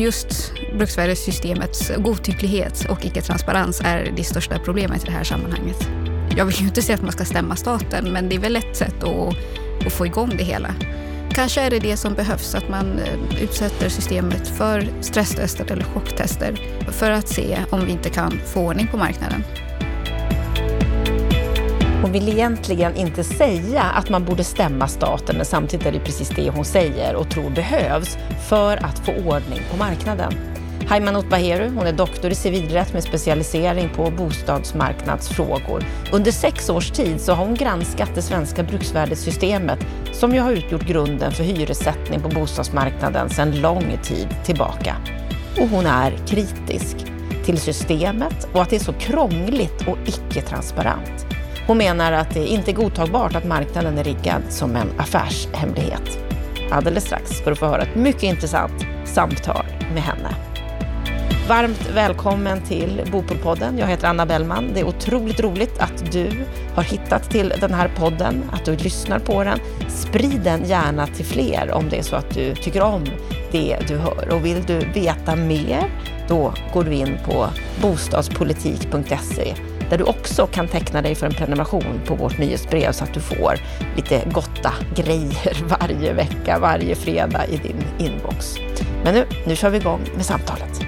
just bruksvärdessystemets godtycklighet och icke-transparens är det största problemet i det här sammanhanget. Jag vill ju inte säga att man ska stämma staten, men det är väl ett sätt att, att få igång det hela. Kanske är det det som behövs, att man eh, utsätter systemet för stresstester eller chocktester för att se om vi inte kan få ordning på marknaden. Hon vill egentligen inte säga att man borde stämma staten, men samtidigt är det precis det hon säger och tror behövs för att få ordning på marknaden. Haymanot Baheru, hon är doktor i civilrätt med specialisering på bostadsmarknadsfrågor. Under sex års tid så har hon granskat det svenska bruksvärdessystemet som ju har utgjort grunden för hyressättning på bostadsmarknaden sedan lång tid tillbaka. Och hon är kritisk till systemet och att det är så krångligt och icke-transparent. Hon menar att det inte är godtagbart att marknaden är riggad som en affärshemlighet. Alldeles strax ska du få höra ett mycket intressant samtal med henne. Varmt välkommen till Bopolpodden. Jag heter Anna Bellman. Det är otroligt roligt att du har hittat till den här podden, att du lyssnar på den. Sprid den gärna till fler om det är så att du tycker om det du hör. Och vill du veta mer, då går du in på bostadspolitik.se där du också kan teckna dig för en prenumeration på vårt nyhetsbrev så att du får lite gotta grejer varje vecka, varje fredag i din inbox. Men nu, nu kör vi igång med samtalet.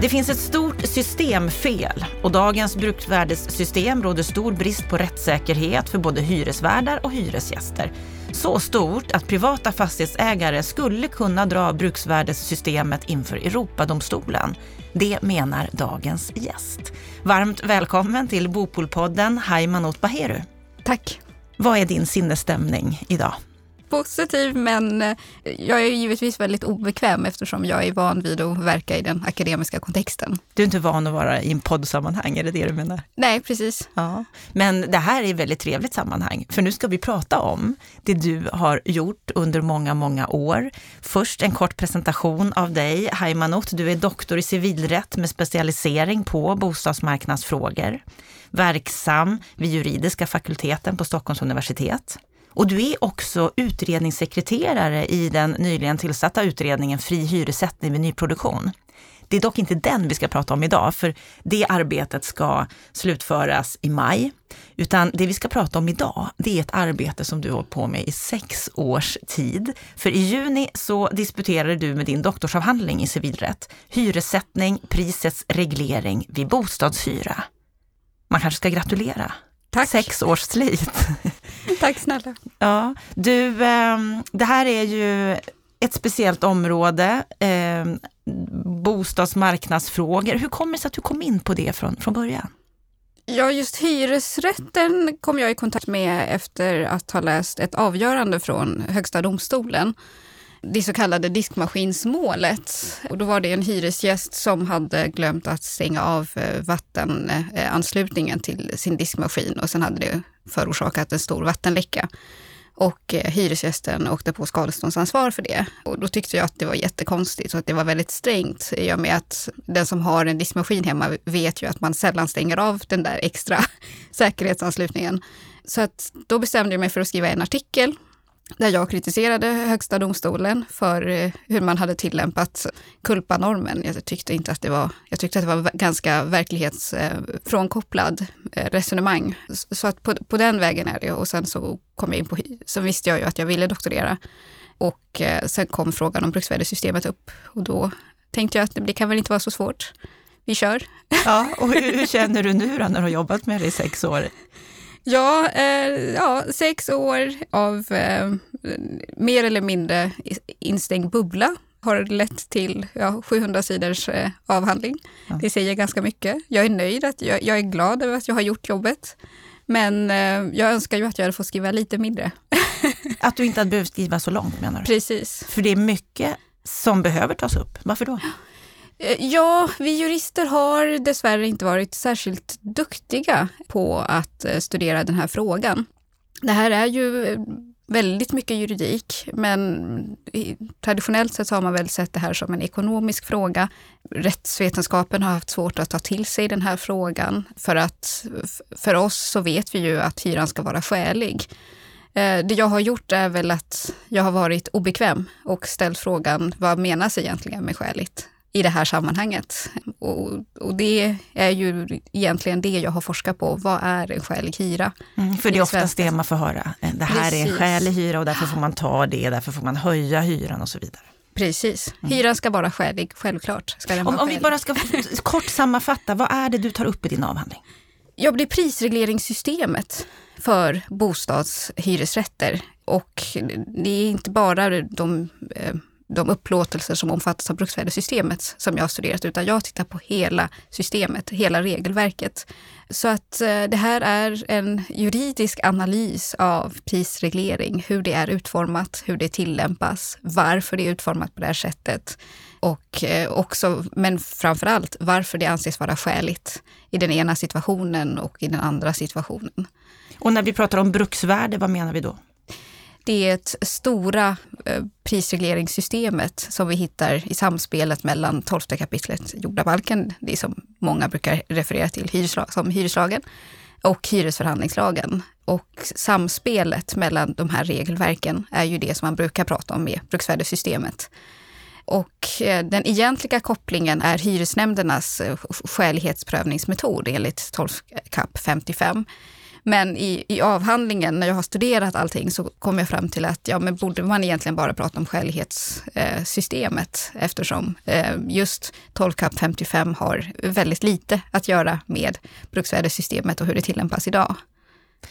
Det finns ett stort systemfel och dagens bruksvärdessystem råder stor brist på rättssäkerhet för både hyresvärdar och hyresgäster. Så stort att privata fastighetsägare skulle kunna dra bruksvärdessystemet inför Europadomstolen. Det menar dagens gäst. Varmt välkommen till Bopolpodden Haimanot Baheru. Tack. Vad är din sinnesstämning idag? Positiv, men eh, jag är givetvis väldigt obekväm eftersom jag är van vid att verka i den akademiska kontexten. Du är inte van att vara i en poddsammanhang, är det det du menar? Nej, precis. Ja. Men det här är ett väldigt trevligt sammanhang, för nu ska vi prata om det du har gjort under många, många år. Först en kort presentation av dig, Haimanot. Du är doktor i civilrätt med specialisering på bostadsmarknadsfrågor verksam vid juridiska fakulteten på Stockholms universitet. Och du är också utredningssekreterare i den nyligen tillsatta utredningen Fri hyressättning vid nyproduktion. Det är dock inte den vi ska prata om idag, för det arbetet ska slutföras i maj. Utan det vi ska prata om idag, det är ett arbete som du har hållit på med i sex års tid. För i juni så disputerade du med din doktorsavhandling i civilrätt, Hyressättning, prisets reglering vid bostadshyra. Man kanske ska gratulera? Tack. Sex års slit. Tack snälla. Ja, du, ehm, det här är ju ett speciellt område, eh, bostadsmarknadsfrågor. Hur kommer det sig att du kom in på det från, från början? Ja, just hyresrätten kom jag i kontakt med efter att ha läst ett avgörande från Högsta domstolen det så kallade diskmaskinsmålet. Och då var det en hyresgäst som hade glömt att stänga av eh, vattenanslutningen till sin diskmaskin och sen hade det förorsakat en stor vattenläcka. Och eh, hyresgästen åkte på skadeståndsansvar för det. Och då tyckte jag att det var jättekonstigt och att det var väldigt strängt i och med att den som har en diskmaskin hemma vet ju att man sällan stänger av den där extra säkerhetsanslutningen. Så att då bestämde jag mig för att skriva en artikel där jag kritiserade Högsta domstolen för eh, hur man hade tillämpat kulpanormen. Jag tyckte inte att det var, jag tyckte att det var ganska verklighetsfrånkopplad eh, resonemang. Så att på, på den vägen är det. Och sen så kom jag in på, så visste jag ju att jag ville doktorera. Och eh, sen kom frågan om bruksvärdessystemet upp och då tänkte jag att det kan väl inte vara så svårt. Vi kör. Ja, och hur, hur känner du nu då när du har jobbat med det i sex år? Ja, eh, ja, sex år av eh, mer eller mindre instängd bubbla har lett till ja, 700 sidors eh, avhandling. Ja. Det säger ganska mycket. Jag är nöjd, att jag, jag, är glad över att jag har gjort jobbet. Men eh, jag önskar ju att jag hade fått skriva lite mindre. att du inte hade behövt skriva så långt menar du? Precis. För det är mycket som behöver tas upp. Varför då? Eh, ja, vi jurister har dessvärre inte varit särskilt duktiga på att eh, studera den här frågan. Det här är ju eh, väldigt mycket juridik, men traditionellt sett har man väl sett det här som en ekonomisk fråga. Rättsvetenskapen har haft svårt att ta till sig den här frågan för att för oss så vet vi ju att hyran ska vara skälig. Eh, det jag har gjort är väl att jag har varit obekväm och ställt frågan vad menas egentligen med skäligt i det här sammanhanget? Och, och, det är ju egentligen det jag har forskat på. Vad är en skälig hyra? Mm, för det är oftast det man får höra. Det här Precis. är en skälig hyra och därför får man ta det, därför får man höja hyran och så vidare. Precis. Mm. Hyran ska vara skälig, självklart. Ska den om, om vi bara ska kort sammanfatta, vad är det du tar upp i din avhandling? Ja, det är prisregleringssystemet för bostadshyresrätter. Och det är inte bara de, eh, de upplåtelser som omfattas av bruksvärdessystemet som jag har studerat, utan jag tittar på hela systemet, hela regelverket. Så att eh, det här är en juridisk analys av prisreglering, hur det är utformat, hur det tillämpas, varför det är utformat på det här sättet och eh, också, men framför allt varför det anses vara skäligt i den ena situationen och i den andra situationen. Och när vi pratar om bruksvärde, vad menar vi då? Det stora eh, prisregleringssystemet som vi hittar i samspelet mellan 12 kapitlet jordabalken, det som många brukar referera till hyreslag, som hyreslagen, och hyresförhandlingslagen. Och samspelet mellan de här regelverken är ju det som man brukar prata om med bruksvärdessystemet. Och eh, den egentliga kopplingen är hyresnämndernas eh, skälighetsprövningsmetod enligt 12 kap 55. Men i, i avhandlingen, när jag har studerat allting, så kom jag fram till att ja, men borde man egentligen bara prata om skälighetssystemet eh, eftersom eh, just 12 kap 55 har väldigt lite att göra med bruksvärdessystemet och hur det tillämpas idag.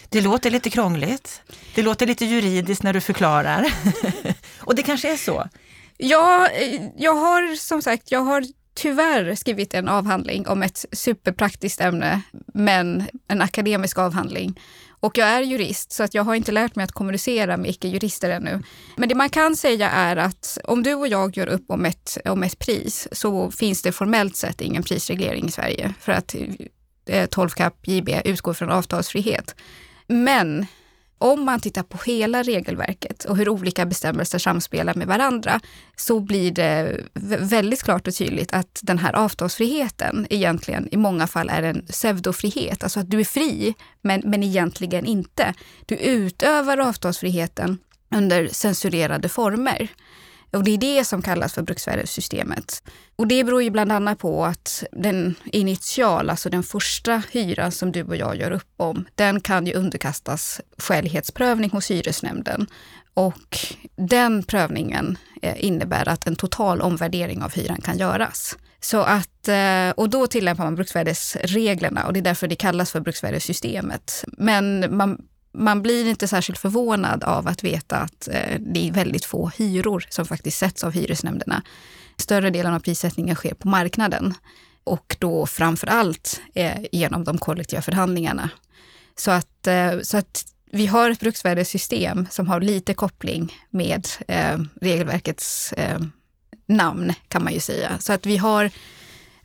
Det låter lite krångligt. Det låter lite juridiskt när du förklarar. och det kanske är så. Ja, eh, jag har som sagt, jag har tyvärr skrivit en avhandling om ett superpraktiskt ämne, men en akademisk avhandling. Och jag är jurist, så att jag har inte lärt mig att kommunicera med icke-jurister ännu. Men det man kan säga är att om du och jag gör upp om ett, om ett pris så finns det formellt sett ingen prisreglering i Sverige för att eh, 12 kap JB utgår från avtalsfrihet. Men om man tittar på hela regelverket och hur olika bestämmelser samspelar med varandra så blir det väldigt klart och tydligt att den här avtalsfriheten egentligen i många fall är en pseudofrihet. Alltså att du är fri, men, men egentligen inte. Du utövar avtalsfriheten under censurerade former. Och det är det som kallas för bruksvärdessystemet. Och det beror ju bland annat på att den initiala, alltså den första hyran som du och jag gör upp om, den kan ju underkastas skälighetsprövning hos hyresnämnden. Och den prövningen eh, innebär att en total omvärdering av hyran kan göras. Så att, eh, och då tillämpar man bruksvärdesreglerna och det är därför det kallas för bruksvärdessystemet. Men man man blir inte särskilt förvånad av att veta att eh, det är väldigt få hyror som faktiskt sätts av hyresnämnderna. Större delen av prissättningen sker på marknaden och då framför allt eh, genom de kollektiva förhandlingarna. Så att, eh, så att vi har ett bruksvärdessystem som har lite koppling med eh, regelverkets eh, namn kan man ju säga. Så att vi har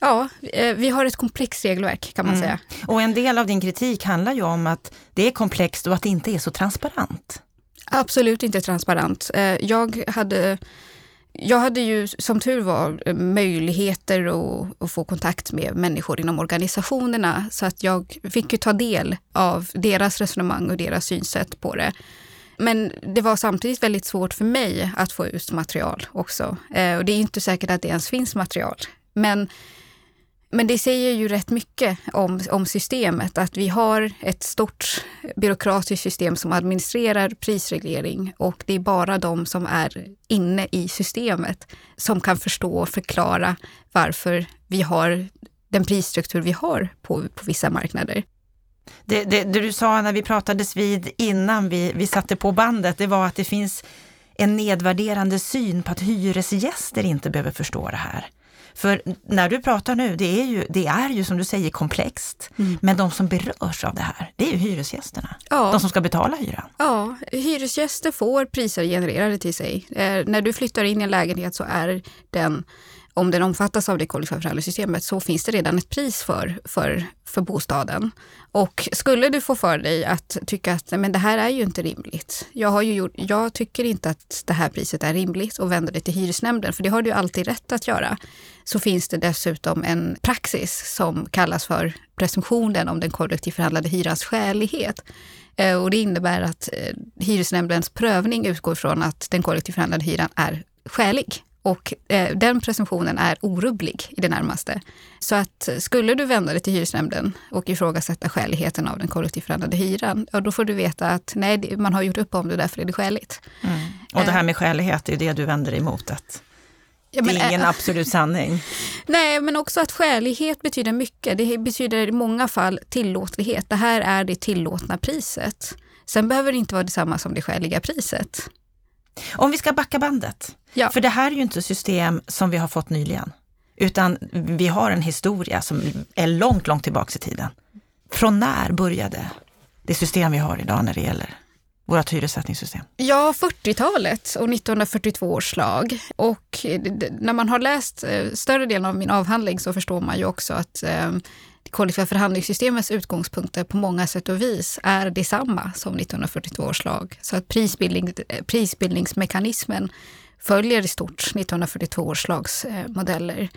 Ja, eh, vi har ett komplext regelverk kan man mm. säga. Och en del av din kritik handlar ju om att det är komplext och att det inte är så transparent. Absolut inte transparent. Eh, jag hade, jag hade ju som tur var möjligheter att, att, få kontakt med människor inom organisationerna så att jag fick ju ta del av deras resonemang och deras synsätt på det. Men det var samtidigt väldigt svårt för mig att få ut material också. Eh, och det är inte säkert att det ens finns material. Men men det säger ju rätt mycket om, om systemet, att vi har ett stort byråkratiskt system som administrerar prisreglering och det är bara de som är inne i systemet som kan förstå och förklara varför vi har den prisstruktur vi har på, på vissa marknader. Det, det, det, du sa när vi pratades vid innan vi, vi satte på bandet, det var att det finns en nedvärderande syn på att hyresgäster inte behöver förstå det här. För när du pratar nu, det är ju, det är ju som du säger komplext. Mm. Men de som berörs av det här, det är ju hyresgästerna. Ja. De som ska betala hyran. Ja, hyresgäster får priser genererade till sig. Eh, när du flyttar in i en lägenhet så är den om den omfattas av det kollektiva förhandlingssystemet så finns det redan ett pris för, för, för bostaden. Och skulle du få för dig att tycka att men det här är ju inte rimligt. Jag, har ju gjort, jag tycker inte att det här priset är rimligt och vänder dig till hyresnämnden, för det har du alltid rätt att göra. Så finns det dessutom en praxis som kallas för presumtionen om den kollektivt förhandlade hyrans skälighet. Eh, och det innebär att eh, hyresnämndens prövning utgår från att den kollektivt förhandlade hyran är skälig. Och eh, den presumtionen är orubblig i det närmaste. Så att skulle du vända dig till hyresnämnden och ifrågasätta skäligheten av den kollektivt förhandlade hyran, ja, då får du veta att nej, man har gjort upp om det, därför är det skäligt. Mm. Och det här med skälighet, är det du vänder dig emot? Att ja, men, det är ingen äh, absolut sanning? Nej, men också att skälighet betyder mycket. Det betyder i många fall tillåtlighet. Det här är det tillåtna priset. Sen behöver det inte vara detsamma som det skäliga priset. Om vi ska backa bandet, ja. för det här är ju inte system som vi har fått nyligen, utan vi har en historia som är långt, långt tillbaks i tiden. Från när började det system vi har idag när det gäller vårt hyressättningssystem? Ja, 40-talet och 1942 års lag. Och när man har läst eh, större delen av min avhandling så förstår man ju också att eh, kollektiva förhandlingssystemets utgångspunkter på många sätt och vis är detsamma som 1942 års lag. Så att prisbildning, eh, prisbildningsmekanismen följer i stort 1942 års lags eh, modeller.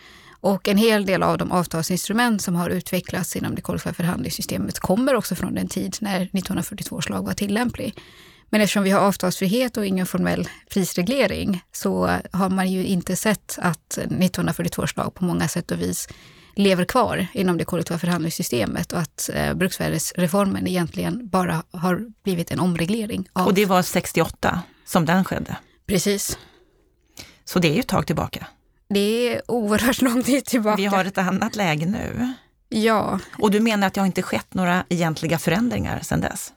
Och en hel del av de avtalsinstrument som har utvecklats inom det kollektiva förhandlingssystemet kommer också från den tid när 1942 års lag var tillämplig. Men eftersom vi har avtalsfrihet och ingen formell prisreglering så har man ju inte sett att 1942 års lag på många sätt och vis lever kvar inom det kollektiva förhandlingssystemet och att eh, bruksvärdesreformen egentligen bara har blivit en omreglering. Av... Och det var 68 som den skedde? Precis. Så det är ju ett tag tillbaka? Det är oerhört lång tid tillbaka. Vi har ett annat läge nu. Ja. Och du menar att det har inte skett några egentliga förändringar sedan dess?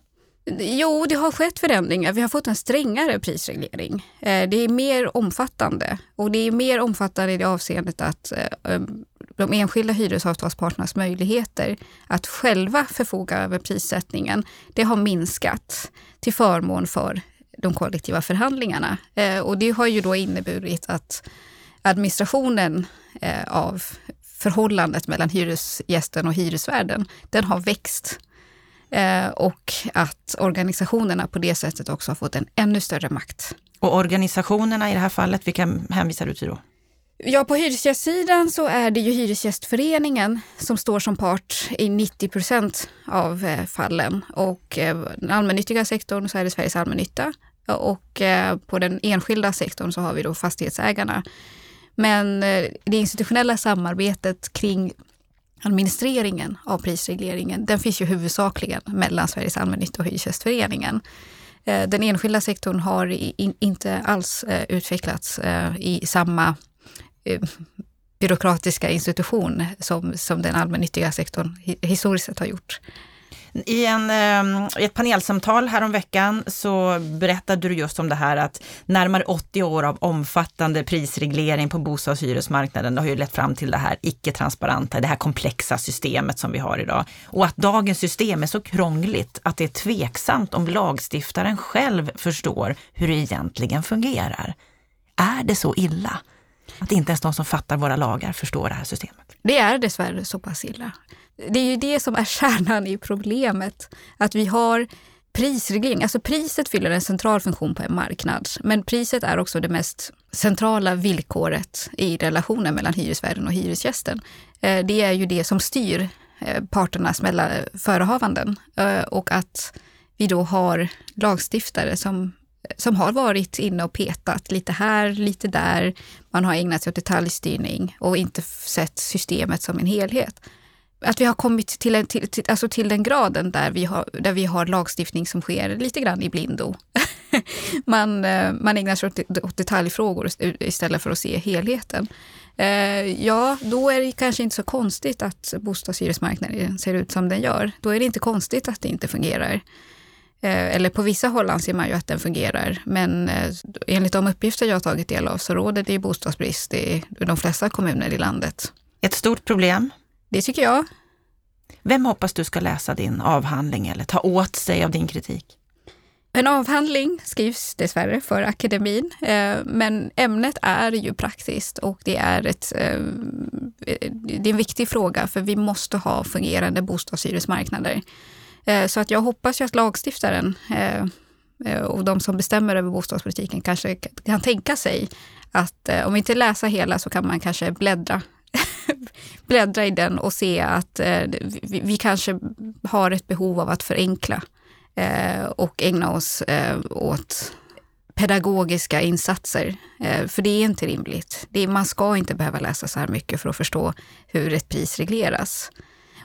Jo, det har skett förändringar. Vi har fått en strängare prisreglering. Eh, det är mer omfattande och det är mer omfattande i det avseendet att eh, eh, de enskilda hyresavtalsparternas möjligheter att själva förfoga över prissättningen, det har minskat till förmån för de kollektiva förhandlingarna. Och det har ju då inneburit att administrationen av förhållandet mellan hyresgästen och hyresvärden, den har växt Eh, och att organisationerna på det sättet också har fått en ännu större makt. Och organisationerna i det här fallet, vilka hänvisar du till då? Ja, på hyresgästsidan så är det ju Hyresgästföreningen som står som part i 90 procent av eh, fallen. Och eh, den allmännyttiga sektorn så är det Sveriges allmännytta. Och på den enskilda sektorn så har vi då fastighetsägarna. Men det institutionella samarbetet kring administreringen av prisregleringen, den finns ju huvudsakligen mellan Sveriges allmännytta och Hyresgästföreningen. Eh, den enskilda sektorn har inte alls eh, utvecklats eh, i samma byråkratiska institution som, som den allmännyttiga sektorn historiskt sett har gjort. I, en, ehm, I ett panelsamtal häromveckan så berättade du just om det här att närmare 80 år av omfattande prisreglering på bostadshyresmarknaden har ju lett fram till det här icke-transparenta, det här komplexa systemet som vi har idag. Och att dagens system är så krångligt att det är tveksamt om lagstiftaren själv förstår hur det egentligen fungerar. Är det så illa? Att inte ens de som fattar våra lagar förstår det här systemet? Det är dessvärre så pass illa. Det är ju det som är kärnan i problemet. Att vi har prisreglering. Alltså priset fyller en central funktion på en marknad. Men priset är också det mest centrala villkoret i relationen mellan hyresvärden och hyresgästen. Eh, det är ju det som styr eh, parternas eh, förehavanden. Och att vi då har lagstiftare som, som har varit inne och petat lite här, lite där. Man har ägnat sig åt detaljstyrning och inte sett systemet som en helhet att vi har kommit till, en, till, till, alltså till den graden där vi, har, där vi har lagstiftning som sker lite grann i blindo. man, eh, man ägnar sig åt, åt detaljfrågor istället för att se helheten. Eh, ja, då är det kanske inte så konstigt att bostadshyresmarknaden ser ut som den gör. Då är det inte konstigt att det inte fungerar. Eh, eller på vissa håll anser man ju att den fungerar, men enligt de uppgifter jag har tagit del av så råder det bostadsbrist i de flesta kommuner i landet. Ett stort problem det tycker jag. Vem hoppas du ska läsa din avhandling eller ta åt sig av din kritik? En avhandling skrivs dessvärre för akademin, eh, men ämnet är ju praktiskt och det är, ett, eh, det är en viktig fråga för vi måste ha fungerande bostadshyresmarknader. Eh, så att jag hoppas ju att lagstiftaren och de som bestämmer över bostadspolitiken kanske kan tänka sig att om vi inte läser hela så kan man kanske bläddra bläddra i den och se att eh, vi, vi, kanske har ett behov av att förenkla eh, och ägna oss eh, åt pedagogiska insatser. Eh, för det är inte rimligt. Det är, man ska inte behöva läsa så här mycket för att förstå hur ett pris regleras.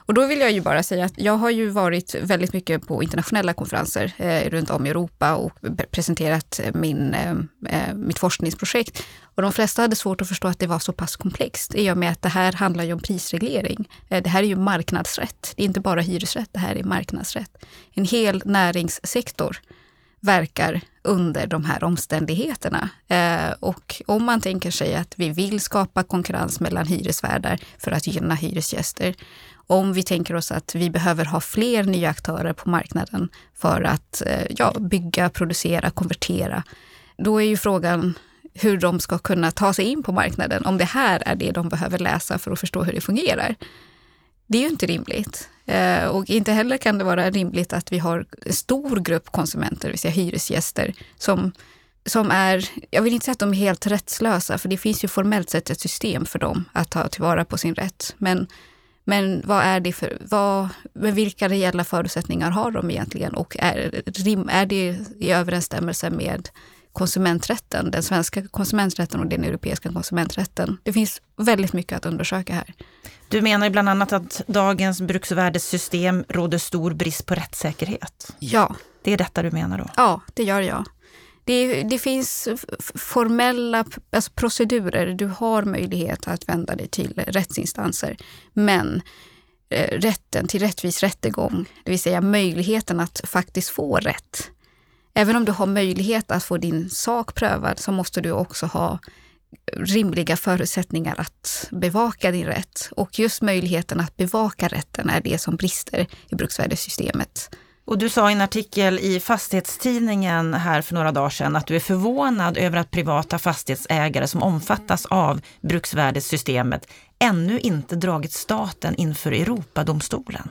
Och då vill jag ju bara säga att jag har ju varit väldigt mycket på internationella konferenser eh, runt om i Europa och presenterat eh, min, eh, eh, mitt forskningsprojekt. Och de flesta hade svårt att förstå att det var så pass komplext i och med att det här handlar ju om prisreglering. Eh, det här är ju marknadsrätt. Det är inte bara hyresrätt, det här är marknadsrätt. En hel näringssektor verkar under de här omständigheterna. Eh, och om man tänker sig att vi vill skapa konkurrens mellan hyresvärdar för att gynna hyresgäster, om vi tänker oss att vi behöver ha fler nya aktörer på marknaden för att eh, ja, bygga, producera, konvertera, då är ju frågan hur de ska kunna ta sig in på marknaden, om det här är det de behöver läsa för att förstå hur det fungerar. Det är ju inte rimligt. Eh, och inte heller kan det vara rimligt att vi har en stor grupp konsumenter, det vill säga hyresgäster, som, som är, jag vill inte säga att de är helt rättslösa, för det finns ju formellt sett ett system för dem att ta tillvara på sin rätt. Men, men vad är det för, vad, med vilka reella förutsättningar har de egentligen? Och är, är det i överensstämmelse med konsumenträtten, den svenska konsumenträtten och den europeiska konsumenträtten. Det finns väldigt mycket att undersöka här. Du menar bland annat att dagens bruksvärdessystem råder stor brist på rättssäkerhet? Ja. Det är detta du menar då? Ja, det gör jag. Det, det finns formella alltså procedurer. Du har möjlighet att vända dig till rättsinstanser. Men eh, rätten till rättvis rättegång, det vill säga möjligheten att faktiskt få rätt, även om du har möjlighet att få din sak prövad så måste du också ha rimliga förutsättningar att bevaka din rätt. Och just möjligheten att bevaka rätten är det som brister i bruksvärdessystemet. Och du sa i en artikel i Fastighetstidningen här för några dagar sedan att du är förvånad över att privata fastighetsägare som omfattas av bruksvärdessystemet ännu inte dragit staten inför Europadomstolen.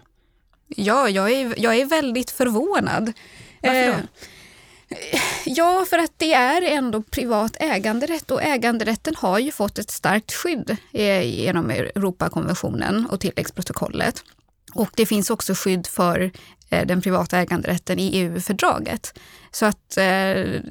Ja, jag är, jag är väldigt förvånad. Varför då? Eh, Ja, för att det är ändå privat äganderätt och äganderätten har ju fått ett starkt skydd eh, genom Europakonventionen och tilläggsprotokollet. Och det finns också skydd för Eh, den privata äganderätten i EU-fördraget. Så att eh,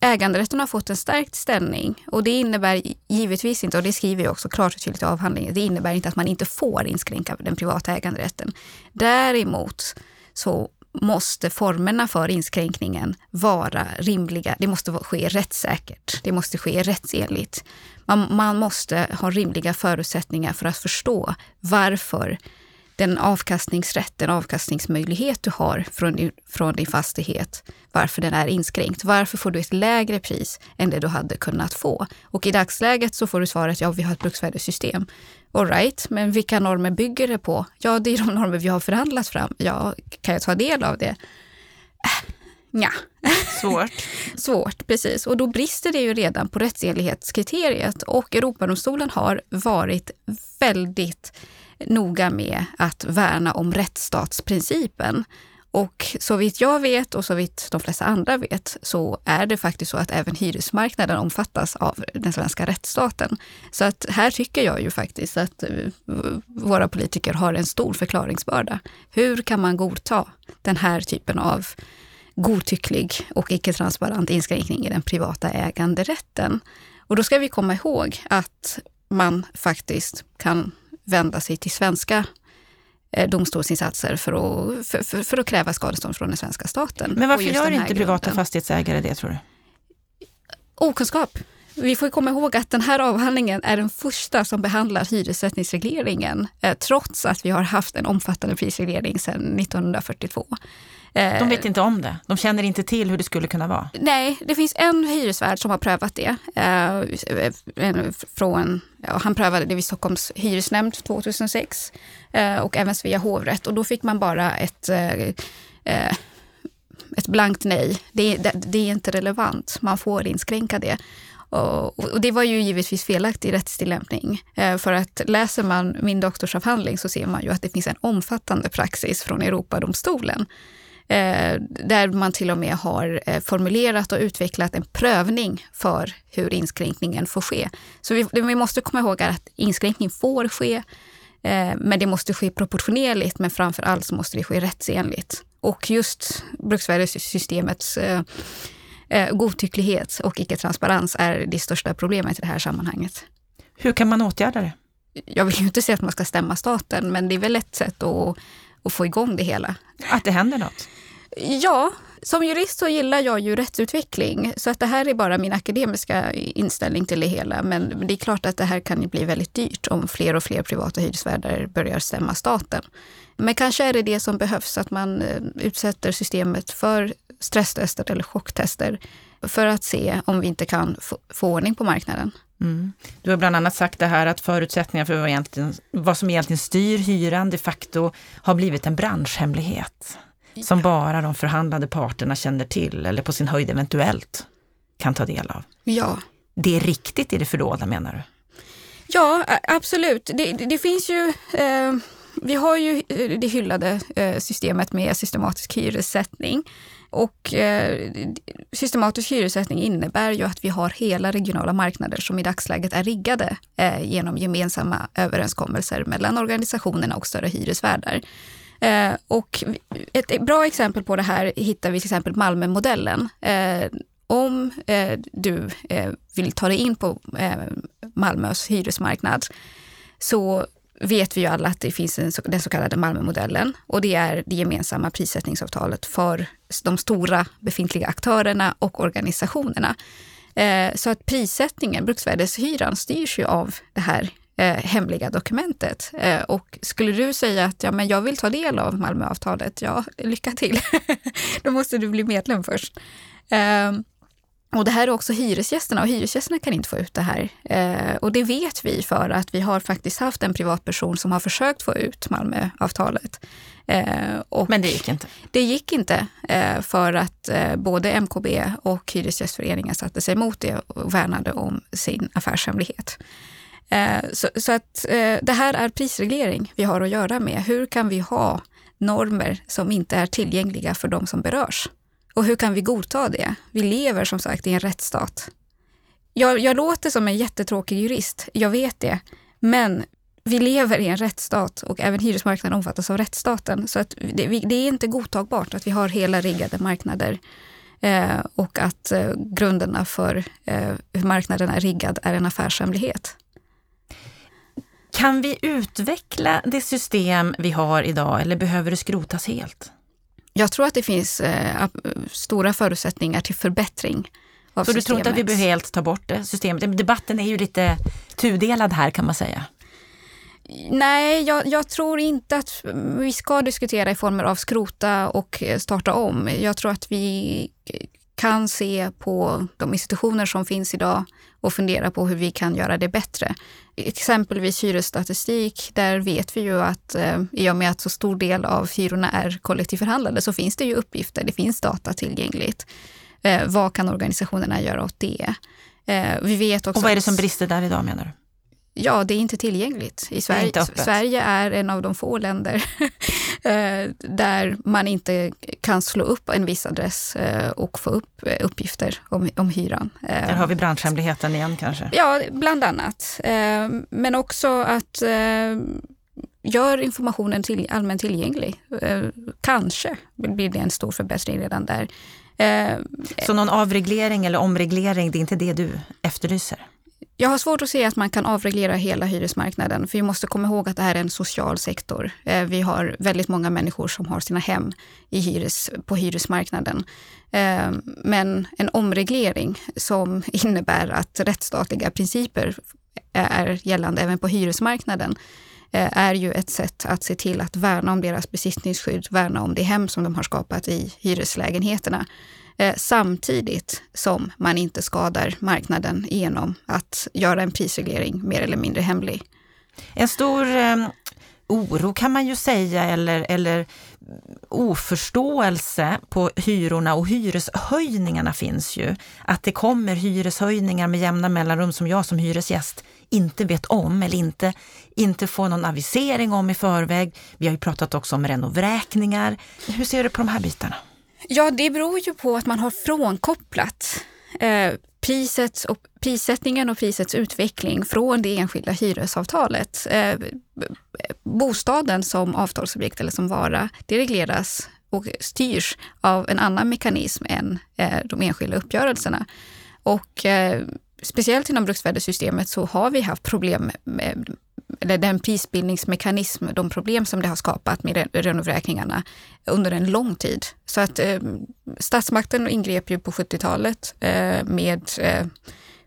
äganderätten har fått en stärkt ställning och det innebär givetvis inte, och det skriver jag också klart och tydligt i avhandlingen, det innebär inte att man inte får inskränka den privata äganderätten. Däremot så måste formerna för inskränkningen vara rimliga. Det måste ske rättssäkert. Det måste ske rättsenligt. Man, man måste ha rimliga förutsättningar för att förstå varför den avkastningsrätt, den avkastningsmöjlighet du har från din, från din fastighet, varför den är inskränkt. Varför får du ett lägre pris än det du hade kunnat få? Och i dagsläget så får du svaret, ja vi har ett bruksvärdessystem. Alright, men vilka normer bygger det på? Ja, det är de normer vi har förhandlat fram. Ja, kan jag ta del av det? Äh, ja. Svårt. Svårt, precis. Och då brister det ju redan på rättsenlighetskriteriet och Europadomstolen har varit väldigt noga med att värna om rättsstatsprincipen. Och så vitt jag vet och så vitt de flesta andra vet så är det faktiskt så att även hyresmarknaden omfattas av den svenska rättsstaten. Så att här tycker jag ju faktiskt att eh, våra politiker har en stor förklaringsbörda. Hur kan man godta den här typen av godtycklig och icke-transparent inskränkning i den privata äganderätten? Och då ska vi komma ihåg att man faktiskt kan vända sig till svenska eh, domstolsinsatser för att, för, för, för, att kräva skadestånd från den svenska staten. Men varför gör inte privata grunden. fastighetsägare det tror du? Okunskap. Vi får komma ihåg att den här avhandlingen är den första som behandlar hyressättningsregleringen, eh, trots att vi har haft en omfattande prisreglering sedan 1942. De vet inte om det. De känner inte till hur det skulle kunna vara. Nej, det finns en hyresvärd som har prövat det. Eh, från, ja, han prövade det vid Stockholms hyresnämnd 2006 eh, och även Svea hovrätt. Och då fick man bara ett, eh, ett blankt nej. Det, det, det är inte relevant. Man får inskränka det. Och, det var ju givetvis felaktig rättstillämpning. För att läser man min doktorsavhandling så ser man ju att det finns en omfattande praxis från Europadomstolen Eh, där man till och med har eh, formulerat och utvecklat en prövning för hur inskränkningen får ske. Så vi, vi måste komma ihåg att inskränkning får ske, eh, men det måste ske proportionerligt, men framför allt så måste det ske rättsenligt. Och just bruksvärdessystemets eh, eh, godtycklighet och icke-transparens är det största problemet i det här sammanhanget. Hur kan man åtgärda det? Jag vill ju inte säga att man ska stämma staten, men det är väl ett sätt att, att få igång det hela. Att det händer något? Ja, som jurist så gillar jag ju rättsutveckling, så att det här är bara min akademiska inställning till det hela. Men det är klart att det här kan ju bli väldigt dyrt om fler och fler privata hyresvärdar börjar stämma staten. Men kanske är det det som behövs, att man eh, utsätter systemet för stresstester eller chocktester för att se om vi inte kan få, få ordning på marknaden. Mm. Du har bland annat sagt det här att förutsättningar för vad, egentligen, vad som egentligen styr hyran de facto har blivit en branschhemlighet som bara de förhandlande parterna känner till eller på sin höjd eventuellt kan ta del av. Ja. Det är riktigt i det fördolda menar du? Ja, absolut. Det, det finns ju eh, vi har ju eh, det hyllade eh, systemet med systematisk hyressättning. Och eh, systematisk hyressättning innebär ju att vi har hela regionala marknader som i dagsläget är riggade genom gemensamma överenskommelser mellan organisationerna och större hyresvärdar. Eh, och ett bra exempel på det här hittar vi till exempel Malmömodellen. Eh, om eh, du vill ta dig in på Malmös hyresmarknad så vet vi ju alla att det finns en, den så kallade Malmömodellen och det är det gemensamma prissättningsavtalet för de stora befintliga aktörerna och organisationerna. Så att prissättningen, bruksvärdeshyran, styrs ju av det här eh, hemliga dokumentet. Eh, och skulle du säga att ja, men jag vill ta del av Malmöavtalet, ja, lycka till. Då måste du bli medlem först. Och det här är också hyresgästerna och hyresgästerna kan inte få ut det här. Eh, och det vet vi för att vi har faktiskt haft en privatperson som har försökt få ut Malmöavtalet. Eh, Men det gick inte? Det gick inte eh, för att eh, både MKB och Hyresgästföreningen satte sig emot det och värnade om sin affärshemlighet. Eh, så, så, att eh, det här är prisreglering vi har att göra med. Hur kan vi ha normer som inte är tillgängliga för de som berörs? Och hur kan vi godta det? Vi lever som sagt i en rättsstat. Jag, jag låter som en jättetråkig jurist, jag vet det. Men vi lever i en rättsstat och även hyresmarknaden omfattas av rättsstaten. Så att det, det är inte godtagbart att vi har hela riggade marknader eh, och att eh, grunderna för eh, hur marknaden är riggad är en affärshemlighet. Kan vi utveckla det system vi har idag eller behöver det skrotas helt? Jag tror att det finns eh, stora förutsättningar till förbättring. Av Så systemet. du tror inte att vi behöver helt ta bort det systemet? Debatten är ju lite tudelad här kan man säga. Nej, jag, jag, tror inte att vi ska diskutera i former av skrota och starta om. Jag tror att vi kan se på de institutioner som finns idag och fundera på hur vi kan göra det bättre. Exempelvis hyresstatistik, där vet vi ju att eh, i och med att så stor del av hyrorna är kollektivförhandlade så finns det ju uppgifter, det finns data tillgängligt. Eh, vad kan organisationerna göra åt det? Eh, vi vet också och vad är det som brister där idag menar du? Ja, det är inte tillgängligt. I Sverige, är Sverige är en av de få länder eh, där man inte kan slå upp en viss adress eh, och få upp eh, uppgifter om, om hyran. Där har vi branschhemligheten igen kanske? Ja, bland annat. Men också att gör informationen till, allmänt tillgänglig. Kanske blir det en stor förbättring redan där. Så någon avreglering eller omreglering, det är inte det du efterlyser? Jag har svårt att se att man kan avreglera hela hyresmarknaden, för vi måste komma ihåg att det här är en social sektor. Eh, vi har väldigt många människor som har sina hem i hyres, på hyresmarknaden. Eh, men en omreglering som innebär att rättsstatliga principer är gällande även på hyresmarknaden eh, är ju ett sätt att se till att värna om deras besittningsskydd, värna om det hem som de har skapat i hyreslägenheterna eh, samtidigt som man inte skadar marknaden genom att göra en prisreglering mer eller mindre hemlig. En stor eh, oro kan man ju säga, eller, eller oförståelse på hyrorna och hyreshöjningarna finns ju. Att det kommer hyreshöjningar med jämna mellanrum som jag som hyresgäst inte vet om eller inte, inte får någon avisering om i förväg. Vi har ju pratat också om renovräkningar. Hur ser du på de här bitarna? Ja, det beror ju på att man har frånkopplat eh, priset och, prissättningen och prisets utveckling från det enskilda hyresavtalet. Eh, bostaden som avtalsobjekt eller som vara, det regleras och styrs av en annan mekanism än eh, de enskilda uppgörelserna. Och eh, speciellt inom bruksvärdessystemet så har vi haft problem med eller den prisbildningsmekanism, de problem som det har skapat med renovräkningarna under en lång tid. Så att eh, statsmakten ingrep ju på 70-talet eh, med eh,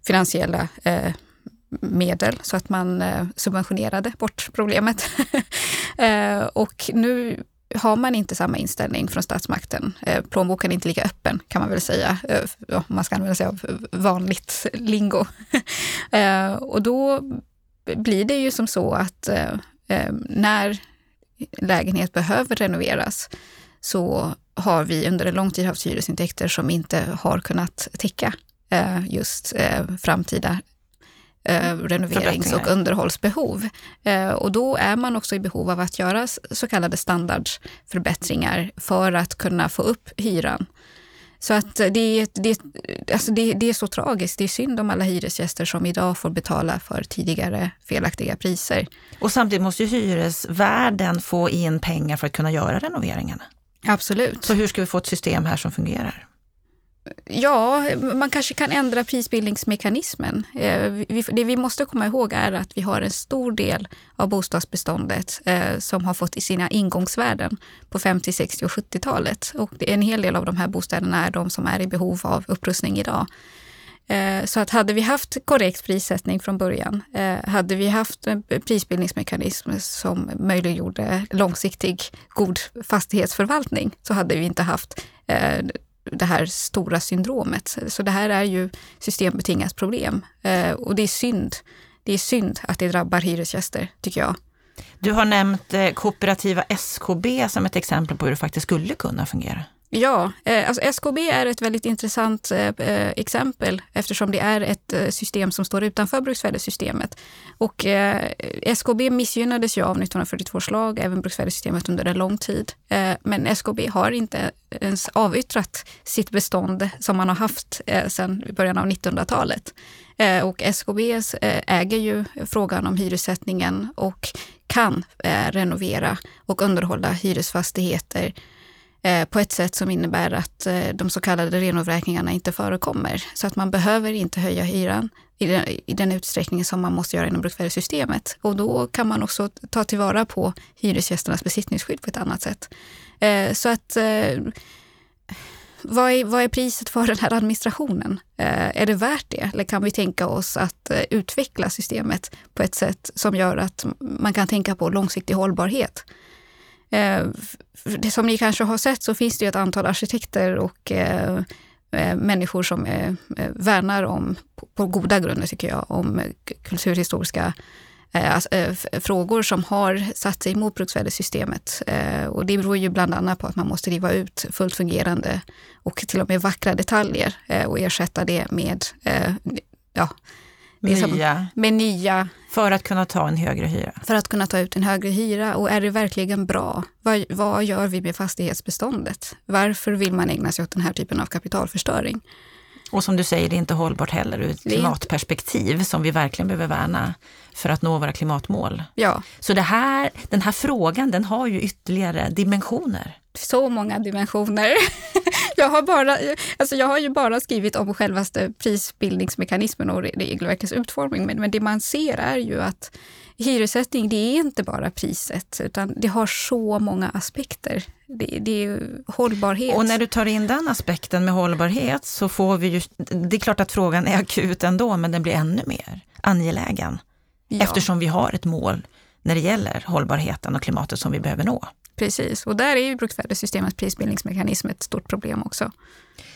finansiella eh, medel så att man eh, subventionerade bort problemet. Eh, och nu har man inte samma inställning från statsmakten. Eh, plånboken är inte lika öppen kan man väl säga, eh, om man ska använda sig av eh, vanligt lingo. Eh, och då blir det ju som så att när lägenhet behöver renoveras så har vi under en lång tid haft hyresintäkter som inte har kunnat täcka just framtida eh, renoverings och underhållsbehov. Eh, och då är man också i behov av att göra så kallade standardförbättringar för att kunna få upp hyran. Så att det, det, alltså det, det är så tragiskt. Det är synd om alla hyresgäster som idag får betala för tidigare felaktiga priser. Och samtidigt måste ju hyresvärden få in pengar för att kunna göra renoveringarna. Absolut. Så hur ska vi få ett system här som fungerar? Ja, man kanske kan ändra prisbildningsmekanismen. Eh, det vi måste komma ihåg är att vi har en stor del av bostadsbeståndet eh, som har fått sina ingångsvärden på 50, 60 och 70-talet. Och en hel del av de här bostäderna är de som är i behov av upprustning idag. Eh, så att hade vi haft korrekt prissättning från början, hade vi haft en prisbildningsmekanism som möjliggjorde långsiktig god fastighetsförvaltning så hade vi inte haft det här stora syndromet. Så det här är ju systembetingat problem eh, och det är synd. Det är synd att det drabbar hyresgäster, tycker jag. Du har nämnt eh, kooperativa SKB som ett exempel på hur det faktiskt skulle kunna fungera. Ja, eh, alltså SKB är ett väldigt intressant eh, eh, exempel eftersom det är ett system som står utanför bruksvärdessystemet. Och SKB missgynnades ju av 1942 års lag, även bruksvärdessystemet under en lång tid. Men SKB har inte ens avyttrat sitt bestånd som man har haft sedan början av 1900-talet. Och SKB äger ju frågan om hyressättningen och kan renovera och underhålla hyresfastigheter Eh, på ett sätt som innebär att eh, de så kallade renovräkningarna inte förekommer. Så att man behöver inte höja hyran i den, i den utsträckning som man måste göra inom bruksvärdessystemet. Och då kan man också ta tillvara på hyresgästernas besittningsskydd på ett annat sätt. Eh, så att eh, vad är, vad är, priset för den här administrationen? Eh, är det värt det? Eller kan vi tänka oss att eh, utveckla systemet på ett sätt som gör att man kan tänka på långsiktig hållbarhet? Eh, det som ni kanske har sett så finns det ett antal arkitekter och eh, eh människor som eh, eh, värnar om, på goda grunder tycker jag, om kulturhistoriska frågor som har satt sig emot bruksvärdessystemet. Och det beror ju bland annat på att man måste riva ut fullt fungerande och till och med vackra detaljer och ersätta det med ja, nya. med nya. För att kunna ta en högre hyra? För att kunna ta ut en högre hyra. Och är det verkligen bra? Vad, vad gör vi med fastighetsbeståndet? Varför vill man ägna sig åt den här typen av kapitalförstöring? Och som du säger, det är inte hållbart heller ur ett klimatperspektiv som vi verkligen behöver värna för att nå våra klimatmål. Ja. Så det här, den här frågan den har ju ytterligare dimensioner. Så många dimensioner. jag, har bara, alltså jag har ju bara skrivit om självaste prisbildningsmekanismen och regelverkets utformning, men, men det man ser är ju att hyressättning, det är inte bara priset, utan det har så många aspekter. Det, det, är hållbarhet. Och när du tar in den aspekten med hållbarhet så får vi ju, det är klart att frågan är akut ändå, men den blir ännu mer angelägen. Ja. Eftersom vi har ett mål när det gäller hållbarheten och klimatet som vi behöver nå. Precis, och där är ju bruksvärdessystemets prisbildningsmekanism ett stort problem också.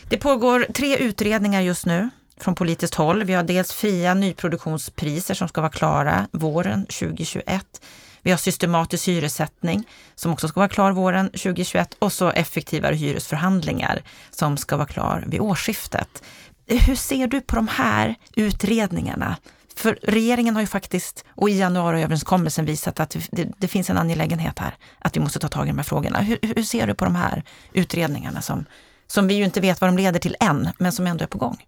Det pågår tre utredningar just nu från politiskt håll. Vi har dels fria nyproduktionspriser som ska vara klara våren 2021. Vi har systematisk hyressättning som också ska vara klar våren 2021 och så effektivare hyresförhandlingar som ska vara klar vid årsskiftet. Hur ser du på de här utredningarna? För regeringen har ju faktiskt, och i januariöverenskommelsen visat att det, det, finns en angelägenhet här, att vi måste ta tag i de här frågorna. Hur, hur, ser du på de här utredningarna som, som vi ju inte vet vad de leder till än, men som ändå är på gång?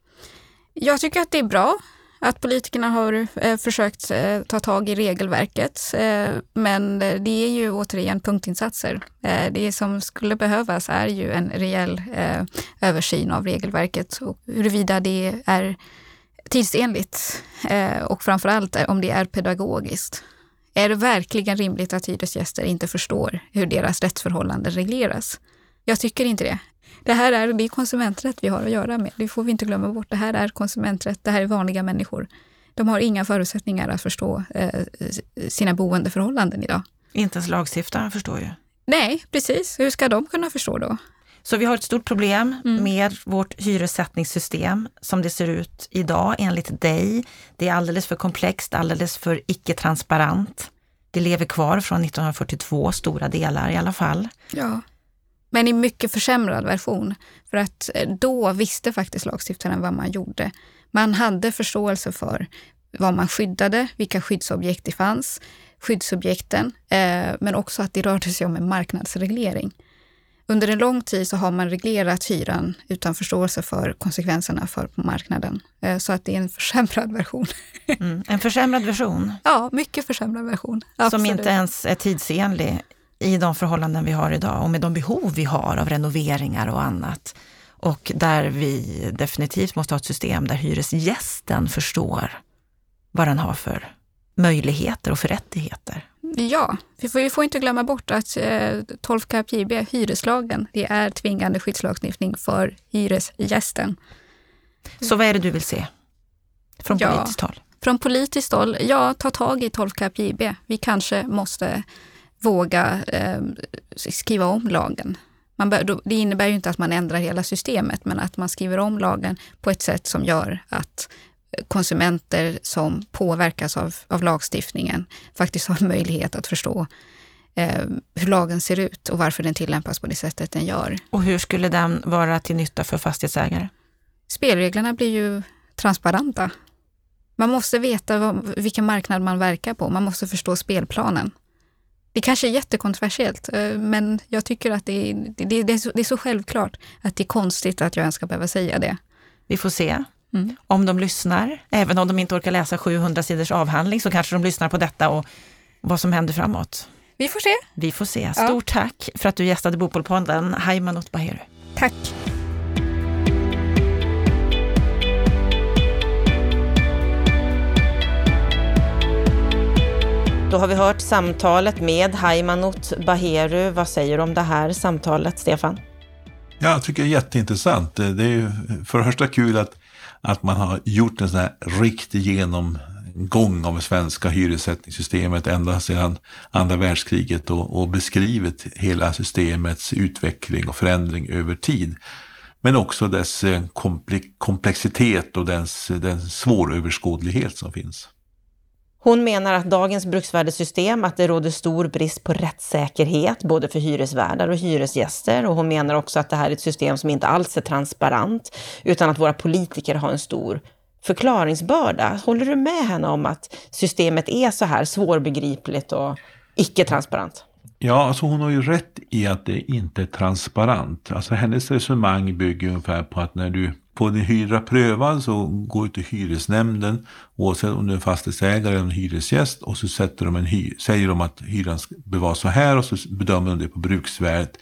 Jag tycker att det är bra att politikerna har eh, försökt eh, ta tag i regelverket. Eh, men det är ju återigen punktinsatser. Eh, det som skulle behövas är ju en rejäl eh, översyn av regelverket och huruvida det är tidsenligt eh, och framförallt om det är pedagogiskt. Är det verkligen rimligt att hyresgäster inte förstår hur deras rättsförhållanden regleras? Jag tycker inte det. Det här är, det är konsumenträtt vi har att göra med. Det får vi inte glömma bort. Det här är konsumenträtt. Det här är vanliga människor. De har inga förutsättningar att förstå eh, sina boendeförhållanden idag. Inte ens lagstiftaren förstår ju. Nej, precis. Hur ska de kunna förstå då? Så vi har ett stort problem mm. med vårt hyressättningssystem som det ser ut idag enligt dig. Det är alldeles för komplext, alldeles för icke-transparent. Det lever kvar från 1942, stora delar i alla fall. Ja, men i mycket försämrad version. För att eh, då visste faktiskt lagstiftaren vad man gjorde. Man hade förståelse för vad man skyddade, vilka skyddsobjekt det fanns, skyddsobjekten, eh, men också att det rörde sig om en marknadsreglering. Under en lång tid så har man reglerat hyran utan förståelse för konsekvenserna för marknaden. Eh, så att det är en försämrad version. Mm, en försämrad version? Ja, mycket försämrad version. Absolut. Som inte ens är tidsenlig i de förhållanden vi har idag och med de behov vi har av renoveringar och annat. Och där vi definitivt måste ha ett system där hyresgästen förstår vad den har för möjligheter och för rättigheter. Ja, vi får, vi får inte glömma bort att eh, 12 kap. JB, hyreslagen, det är tvingande skyddslagstiftning för hyresgästen. Så vad är det du vill se från ja, politiskt håll? Från politiskt håll, ja, ta tag i 12 kap. JB. Vi kanske måste våga eh, skriva om lagen. Bör, det innebär ju inte att man ändrar hela systemet, men att man skriver om lagen på ett sätt som gör att konsumenter som påverkas av, av lagstiftningen faktiskt har möjlighet att förstå eh, hur lagen ser ut och varför den tillämpas på det sättet den gör. Och hur skulle den vara till nytta för fastighetsägare? Spelreglerna blir ju transparenta. Man måste veta vad, vilken marknad man verkar på. Man måste förstå spelplanen. Det kanske är jättekontroversiellt, eh, men jag tycker att det är, det, det, är så, det är så självklart att det är konstigt att jag ens ska behöva säga det. Vi får se. Mm. Om de lyssnar, även om de inte orkar läsa 700 sidors avhandling, så kanske de lyssnar på detta och vad som händer framåt. Vi får se. Vi får se. Stort ja. tack för att du gästade Bopolpodden, Haimanot Baheru. Tack. Då har vi hört samtalet med Haimanot Baheru. Vad säger du om det här samtalet, Stefan? Ja, jag tycker det är jätteintressant. Det är ju för det första kul att att man har gjort en sån här riktig genomgång av det svenska hyressättningssystemet ända sedan andra världskriget och, och beskrivit hela systemets utveckling och förändring över tid. Men också dess eh, komplexitet och dess, den svåröverskådlighet som finns. Hon menar att dagens bruksvärdessystem, att det råder stor brist på rättssäkerhet, både för hyresvärdar och hyresgäster. Och hon menar också att det här är ett system som inte alls är transparent, utan att våra politiker har en stor förklaringsbörda. Håller du med henne om att systemet är så här svårbegripligt och icke-transparent? Ja, alltså hon har ju rätt i att det inte är transparent. Alltså hennes resonemang bygger ungefär på att när du får din hyra prövad så går du till hyresnämnden oavsett om du är fastighetsägare eller en hyresgäst och så sätter de en hy säger de att hyran bör vara så här och så bedömer de det på bruksvärdet.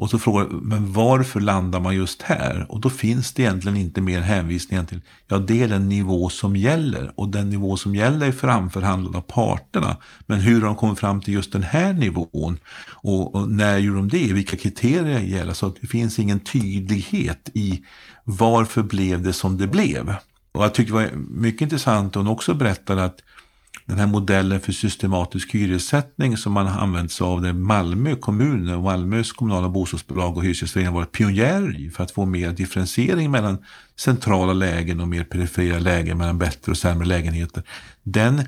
Och så frågar men varför landar man just här? Och då finns det egentligen inte mer hänvisningar till, ja det är den nivå som gäller. Och den nivå som gäller är framförhandlad av parterna. Men hur har de kommit fram till just den här nivån? Och, och när gjorde de det? Vilka kriterier gäller? Så det finns ingen tydlighet i varför blev det som det blev? Och jag tycker det var mycket intressant, hon också berättade att den här modellen för systematisk hyressättning som man har använt sig av, där Malmö kommun och Malmös kommunala bostadsbolag och hyresgästföreningar varit pionjärer i för att få mer differentiering mellan centrala lägen och mer perifera lägen mellan bättre och sämre lägenheter. Den,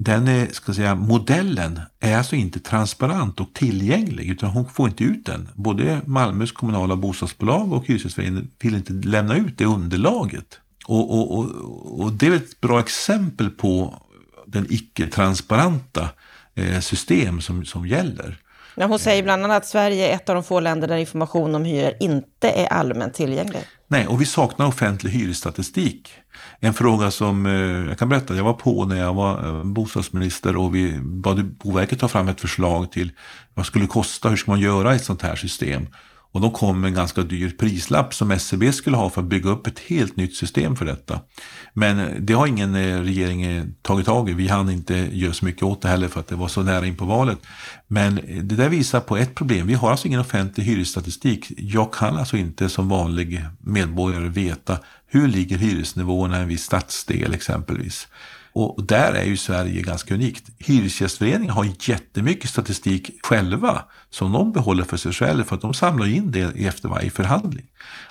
den är, ska säga, modellen är alltså inte transparent och tillgänglig utan hon får inte ut den. Både Malmös kommunala bostadsbolag och hyresgästföreningen vill inte lämna ut det underlaget. Och, och, och, och det är ett bra exempel på den icke-transparenta eh, system som, som gäller. Ja, hon säger bland annat att Sverige är ett av de få länder där information om hyror inte är allmänt tillgänglig. Nej, och vi saknar offentlig hyresstatistik. En fråga som eh, jag kan berätta, jag var på när jag var eh, bostadsminister och vi bad Boverket ta fram ett förslag till vad skulle det kosta, hur ska man göra i ett sånt här system? Och de kom med en ganska dyr prislapp som SCB skulle ha för att bygga upp ett helt nytt system för detta. Men eh, det har ingen eh, regering eh, tagit tag i. Vi hann inte göra så mycket åt det heller för att det var så nära in på valet. Men det där visar på ett problem. Vi har alltså ingen offentlig hyresstatistik. Jag kan alltså inte som vanlig medborgare veta hur ligger hyresnivåerna i en viss stadsdel exempelvis. Och där är ju Sverige ganska unikt. Hyresgästföreningen har jättemycket statistik själva som de behåller för sig själva för att de samlar in det efter varje förhandling.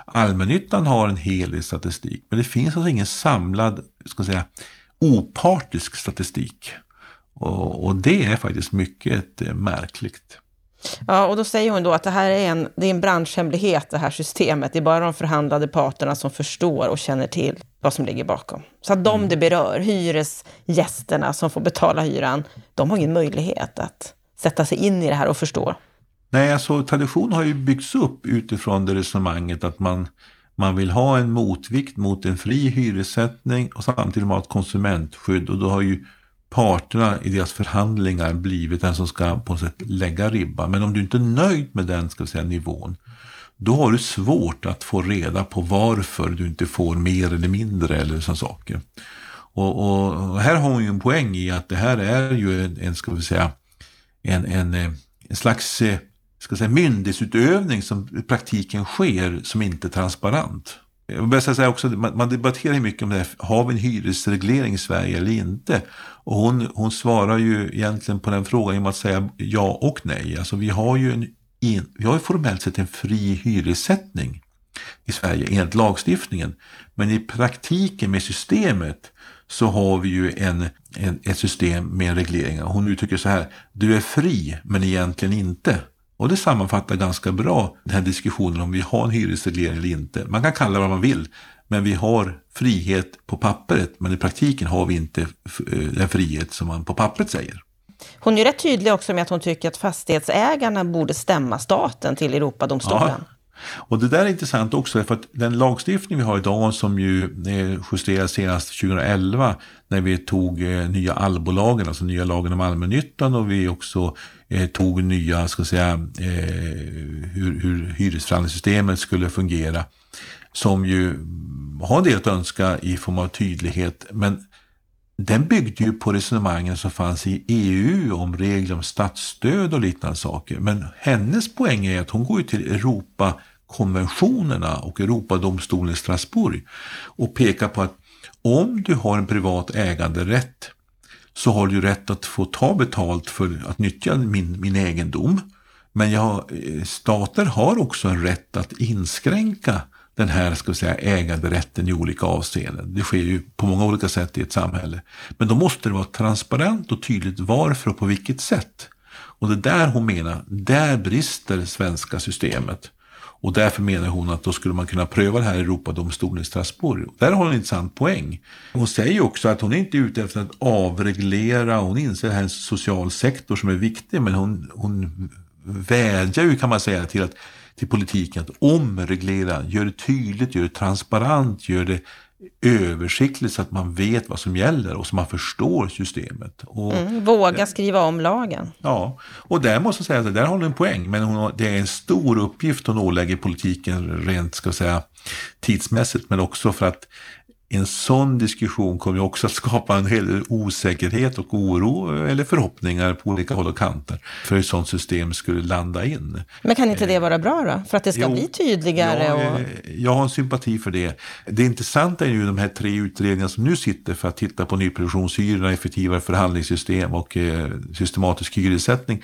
Allmännyttan har en hel del statistik men det finns alltså ingen samlad, ska säga, opartisk statistik. Och, och det är faktiskt mycket eh, märkligt. Ja, och då säger hon då att det här är en, det är en branschhemlighet, det här systemet. Det är bara de förhandlade parterna som förstår och känner till vad som ligger bakom. Så att de mm. det berör, hyresgästerna som får betala hyran, de har ingen möjlighet att sätta sig in i det här och förstå. Nej, alltså tradition har ju byggts upp utifrån det resonemanget att man, man vill ha en motvikt mot en fri hyressättning och samtidigt ha ett konsumentskydd. Och då har ju parterna i deras förhandlingar blivit den som ska på något sätt lägga ribban. Men om du inte är nöjd med den ska säga, nivån, då har du svårt att få reda på varför du inte får mer eller mindre eller sådana saker. Och, och, här har hon ju en poäng i att det här är ju en, en ska vi säga, en, en, eh, en slags eh, ska säga, myndighetsutövning som i praktiken sker som inte är transparent. Jag vill säga också, man, debatterar ju mycket om det här, har vi en hyresreglering i Sverige eller inte? Och hon, hon svarar ju egentligen på den frågan genom att säga ja och nej. Alltså vi har ju en, vi har ju formellt sett en fri hyressättning i Sverige enligt lagstiftningen. Men i praktiken med systemet så har vi ju en, en, ett system med regleringar. Hon uttrycker så här, du är fri men egentligen inte. Och det sammanfattar ganska bra den här diskussionen om vi har en hyresreglering eller inte. Man kan kalla det vad man vill, men vi har frihet på pappret, men i praktiken har vi inte eh, den frihet som man på pappret säger. Hon är rätt tydlig också med att hon tycker att fastighetsägarna borde stämma staten till Europadomstolen. Ja. Och det där är intressant också, för att den lagstiftning vi har idag som ju eh, justerades senast 2011 när vi tog eh, nya allbolagen, alltså nya lagen om allmännyttan och vi också eh, tog nya, ska säga, eh, hur, hur hyresförhandlingssystemet skulle fungera. Som ju har en del att önska i form av tydlighet, men den byggde ju på resonemangen som fanns i EU om regler om statsstöd och liknande saker. Men hennes poäng är att hon går till Europakonventionerna och Europadomstolen i Strasbourg och pekar på att om du har en privat äganderätt så har du rätt att få ta betalt för att nyttja min, min egendom. Men jag, eh, stater har också en rätt att inskränka den här ska vi säga, äganderätten i olika avseenden. Det sker ju på många olika sätt i ett samhälle. Men då måste det vara transparent och tydligt varför och på vilket sätt. Och det där hon menar, där brister det svenska systemet. Och därför menar hon att då skulle man kunna pröva det här i Europadomstolen i Strasbourg. Där har hon en intressant poäng. Hon säger också att hon är inte är ute efter att avreglera, hon inser att det här är en social sektor som är viktig, men hon, hon vädjar ju kan man säga till att till politiken att omreglera, gör det tydligt, gör det transparent, gör det översiktligt så att man vet vad som gäller och så man förstår systemet. Och, mm, våga skriva om lagen. Ja, och där måste jag säga att där har hon en poäng, men hon, det är en stor uppgift hon ålägger politiken rent ska säga, tidsmässigt, men också för att en sån diskussion kommer också att skapa en hel del osäkerhet och oro eller förhoppningar på olika håll och kanter för hur ett sånt system skulle landa in. Men kan inte det vara bra då? För att det ska jo, bli tydligare? Ja, och... Jag har en sympati för det. Det intressanta är ju de här tre utredningarna som nu sitter för att titta på nyproduktionshyrorna, effektivare förhandlingssystem och eh, systematisk hyressättning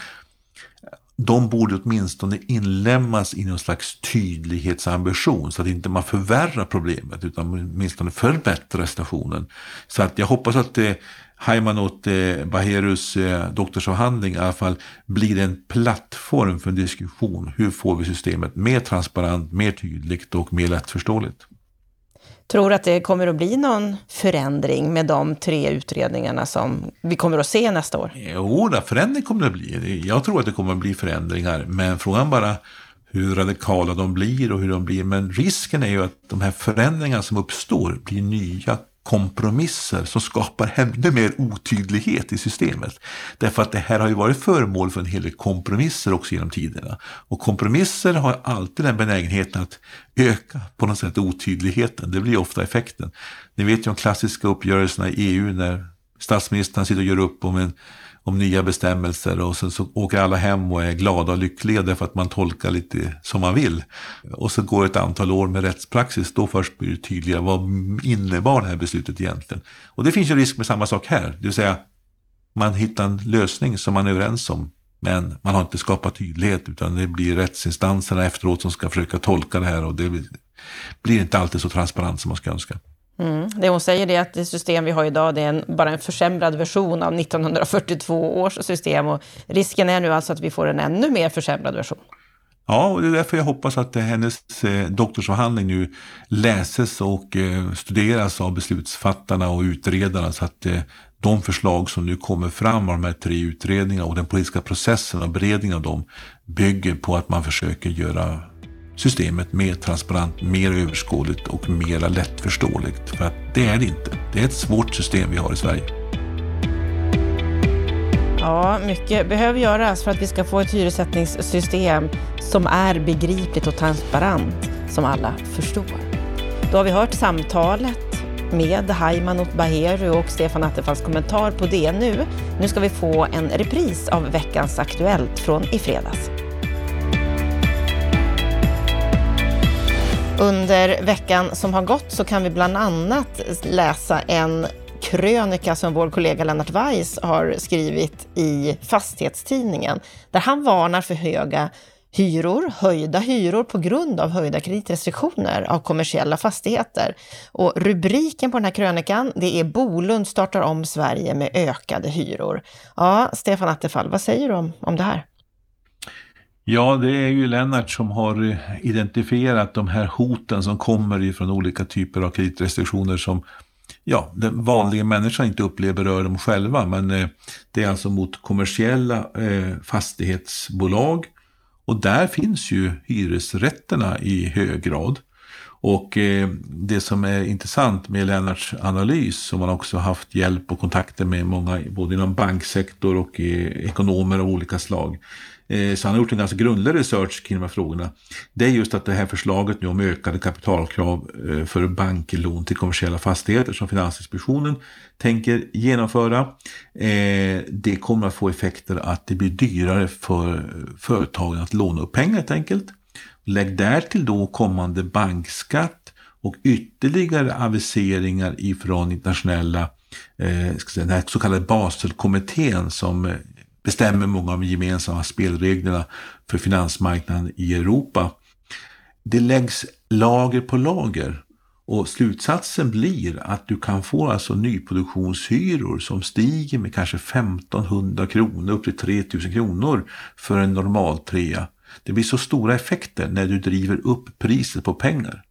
de borde åtminstone inlämnas i någon slags tydlighetsambition så att inte man förvärrar problemet utan åtminstone förbättrar situationen. Så att jag hoppas att eh, Haimanot eh, Baherus eh, doktorsavhandling i alla fall blir en plattform för en diskussion. Hur får vi systemet mer transparent, mer tydligt och mer lättförståeligt? Tror att det kommer att bli någon förändring med de tre utredningarna som vi kommer att se nästa år? Jo, förändring kommer det att bli. Jag tror att det kommer att bli förändringar, men frågan bara hur radikala de blir och hur de blir. Men risken är ju att de här förändringarna som uppstår blir nya kompromisser som skapar ännu mer otydlighet i systemet. Därför att det här har ju varit föremål för en hel del kompromisser också genom tiderna. Och kompromisser har alltid den benägenheten att öka på något sätt otydligheten. Det blir ofta effekten. Ni vet ju de klassiska uppgörelserna i EU när statsministern sitter och gör upp om en om nya bestämmelser och sen så åker alla hem och är glada och lyckliga därför att man tolkar lite som man vill. Och så går ett antal år med rättspraxis, då först blir det tydligare vad innebar det här beslutet egentligen. Och det finns ju risk med samma sak här, det vill säga man hittar en lösning som man är överens om. Men man har inte skapat tydlighet utan det blir rättsinstanserna efteråt som ska försöka tolka det här och det blir inte alltid så transparent som man ska önska. Mm. Det hon säger är att det system vi har idag det är en, bara en försämrad version av 1942 års system och risken är nu alltså att vi får en ännu mer försämrad version. Ja, och det är därför jag hoppas att hennes eh, doktorsavhandling nu läses och eh, studeras av beslutsfattarna och utredarna så att eh, de förslag som nu kommer fram av de här tre utredningarna och den politiska processen och beredningen av dem bygger på att man försöker göra systemet mer transparent, mer överskådligt och mer lättförståeligt. För att det är det inte. Det är ett svårt system vi har i Sverige. Ja, mycket behöver göras för att vi ska få ett hyressättningssystem som är begripligt och transparent, som alla förstår. Då har vi hört samtalet med Haimanot Baheru och Stefan Attefalls kommentar på det nu. Nu ska vi få en repris av veckans Aktuellt från i fredags. Under veckan som har gått så kan vi bland annat läsa en krönika som vår kollega Lennart Weiss har skrivit i Fastighetstidningen, där han varnar för höga hyror, höjda hyror på grund av höjda kreditrestriktioner av kommersiella fastigheter. Och rubriken på den här krönikan, det är Bolund startar om Sverige med ökade hyror. Ja, Stefan Attefall, vad säger du om, om det här? Ja, det är ju Lennart som har eh, identifierat de här hoten som kommer ifrån olika typer av kreditrestriktioner som ja, den vanliga människan inte upplever berör dem själva. Men eh, det är alltså mot kommersiella eh, fastighetsbolag och där finns ju hyresrätterna i hög grad. Och eh, det som är intressant med Lennarts analys, som man också haft hjälp och kontakter med många, både inom banksektor och eh, ekonomer av olika slag, Eh, så han har gjort en ganska grundlig research kring de här frågorna. Det är just att det här förslaget nu om ökade kapitalkrav eh, för banklån till kommersiella fastigheter som Finansinspektionen tänker genomföra. Eh, det kommer att få effekter att det blir dyrare för företagen att låna upp pengar helt enkelt. Lägg därtill då kommande bankskatt och ytterligare aviseringar ifrån internationella eh, den här så kallade Baselkommittén som bestämmer många av de gemensamma spelreglerna för finansmarknaden i Europa. Det läggs lager på lager och slutsatsen blir att du kan få alltså nyproduktionshyror som stiger med kanske 1500 kronor upp till 3000 kronor för en normal trea. Det blir så stora effekter när du driver upp priset på pengar.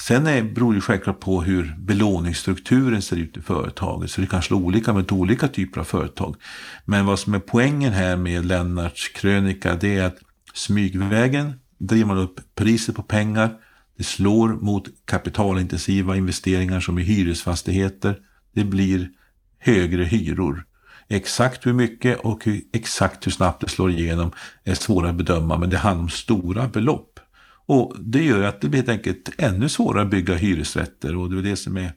Sen är, beror det självklart på hur belåningsstrukturen ser ut i företaget. Så det kan slå olika med olika typer av företag. Men vad som är poängen här med Lennarts krönika det är att smygvägen driver man upp priset på pengar. Det slår mot kapitalintensiva investeringar som i hyresfastigheter. Det blir högre hyror. Exakt hur mycket och hur, exakt hur snabbt det slår igenom är svårt att bedöma men det handlar om stora belopp. Och det gör att det blir helt enkelt ännu svårare att bygga hyresrätter och det är det som är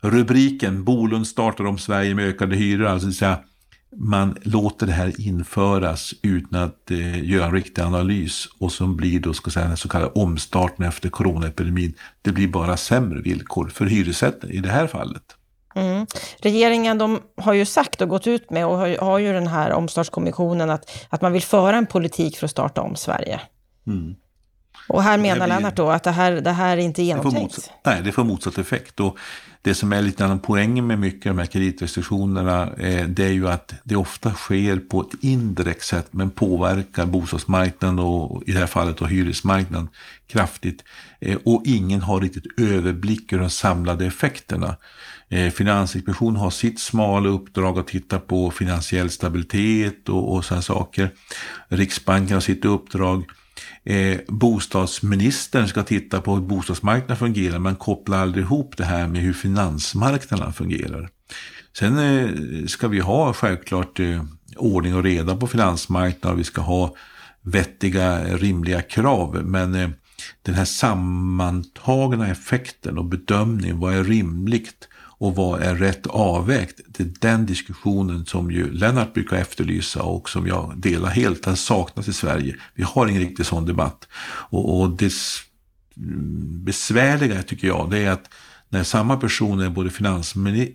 rubriken. Bolund startar om Sverige med ökade hyror. Alltså säga, man låter det här införas utan att eh, göra en riktig analys och som blir då ska säga, den så kallade omstarten efter coronaepidemin. Det blir bara sämre villkor för hyresrätter i det här fallet. Mm. Regeringen de har ju sagt och gått ut med och har, har ju den här omstartskommissionen att, att man vill föra en politik för att starta om Sverige. Mm. Och här menar Lennart då att det här, det här är inte genomtänkt? Det motsatt, nej, det får motsatt effekt. Och det som är lite annan poängen med mycket av de här kreditrestriktionerna, eh, det är ju att det ofta sker på ett indirekt sätt, men påverkar bostadsmarknaden och i det här fallet då hyresmarknaden kraftigt. Eh, och ingen har riktigt överblick över de samlade effekterna. Eh, Finansinspektionen har sitt smala uppdrag att titta på finansiell stabilitet och, och sådana saker. Riksbanken har sitt uppdrag. Eh, bostadsministern ska titta på hur bostadsmarknaden fungerar men kopplar aldrig ihop det här med hur finansmarknaden fungerar. Sen eh, ska vi ha självklart eh, ordning och reda på finansmarknaden och vi ska ha vettiga, rimliga krav. Men eh, den här sammantagna effekten och bedömningen, vad är rimligt? Och vad är rätt avvägt? Det är den diskussionen som ju Lennart brukar efterlysa och som jag delar helt. Den saknas i Sverige. Vi har ingen riktig sån debatt. Och, och det besvärliga tycker jag, det är att när samma person är både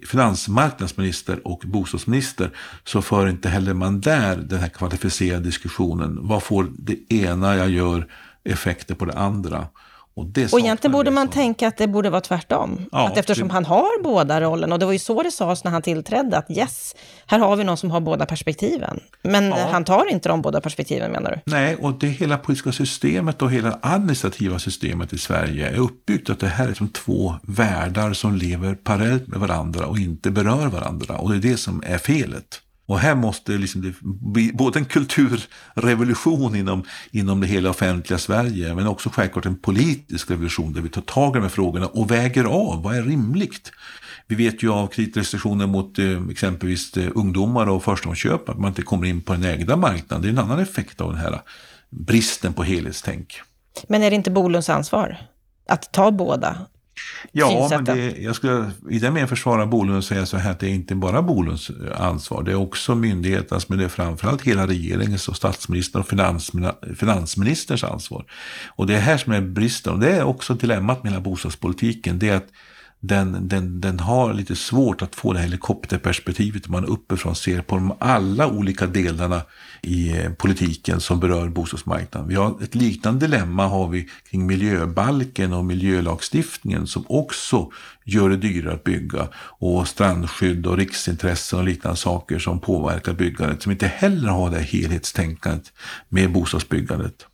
finansmarknadsminister och bostadsminister så för inte heller man där den här kvalificerade diskussionen. Vad får det ena jag gör effekter på det andra? Och, det och egentligen borde man tänka att det borde vara tvärtom. Ja, att eftersom det... han har båda rollerna, och det var ju så det sades när han tillträdde, att yes, här har vi någon som har båda perspektiven. Men ja. han tar inte de båda perspektiven menar du? Nej, och det hela politiska systemet och hela administrativa systemet i Sverige är uppbyggt att det här är som två världar som lever parallellt med varandra och inte berör varandra. Och det är det som är felet. Och här måste liksom det bli både en kulturrevolution inom, inom det hela offentliga Sverige, men också självklart en politisk revolution där vi tar tag i de här frågorna och väger av vad är rimligt. Vi vet ju av kreditrestriktioner mot eh, exempelvis eh, ungdomar och förstagångsköp att man inte kommer in på den ägda marknaden. Det är en annan effekt av den här eh, bristen på helhetstänk. Men är det inte Bolunds ansvar att ta båda Ja, men det, jag skulle i den meningen försvara Bolund och säga så här att det är inte bara Bolunds ansvar. Det är också myndigheternas, men det är framförallt hela regeringens och statsministern och finansministerns ansvar. Och det är här som är bristen. Och det är också dilemmat med hela bostadspolitiken. Det är att den, den, den har lite svårt att få det helikopterperspektivet man uppifrån ser på de alla olika delarna i eh, politiken som berör bostadsmarknaden. Vi har ett liknande dilemma har vi kring miljöbalken och miljölagstiftningen som också gör det dyrare att bygga och strandskydd och riksintressen och liknande saker som påverkar byggandet som inte heller har det helhetstänkandet med bostadsbyggandet.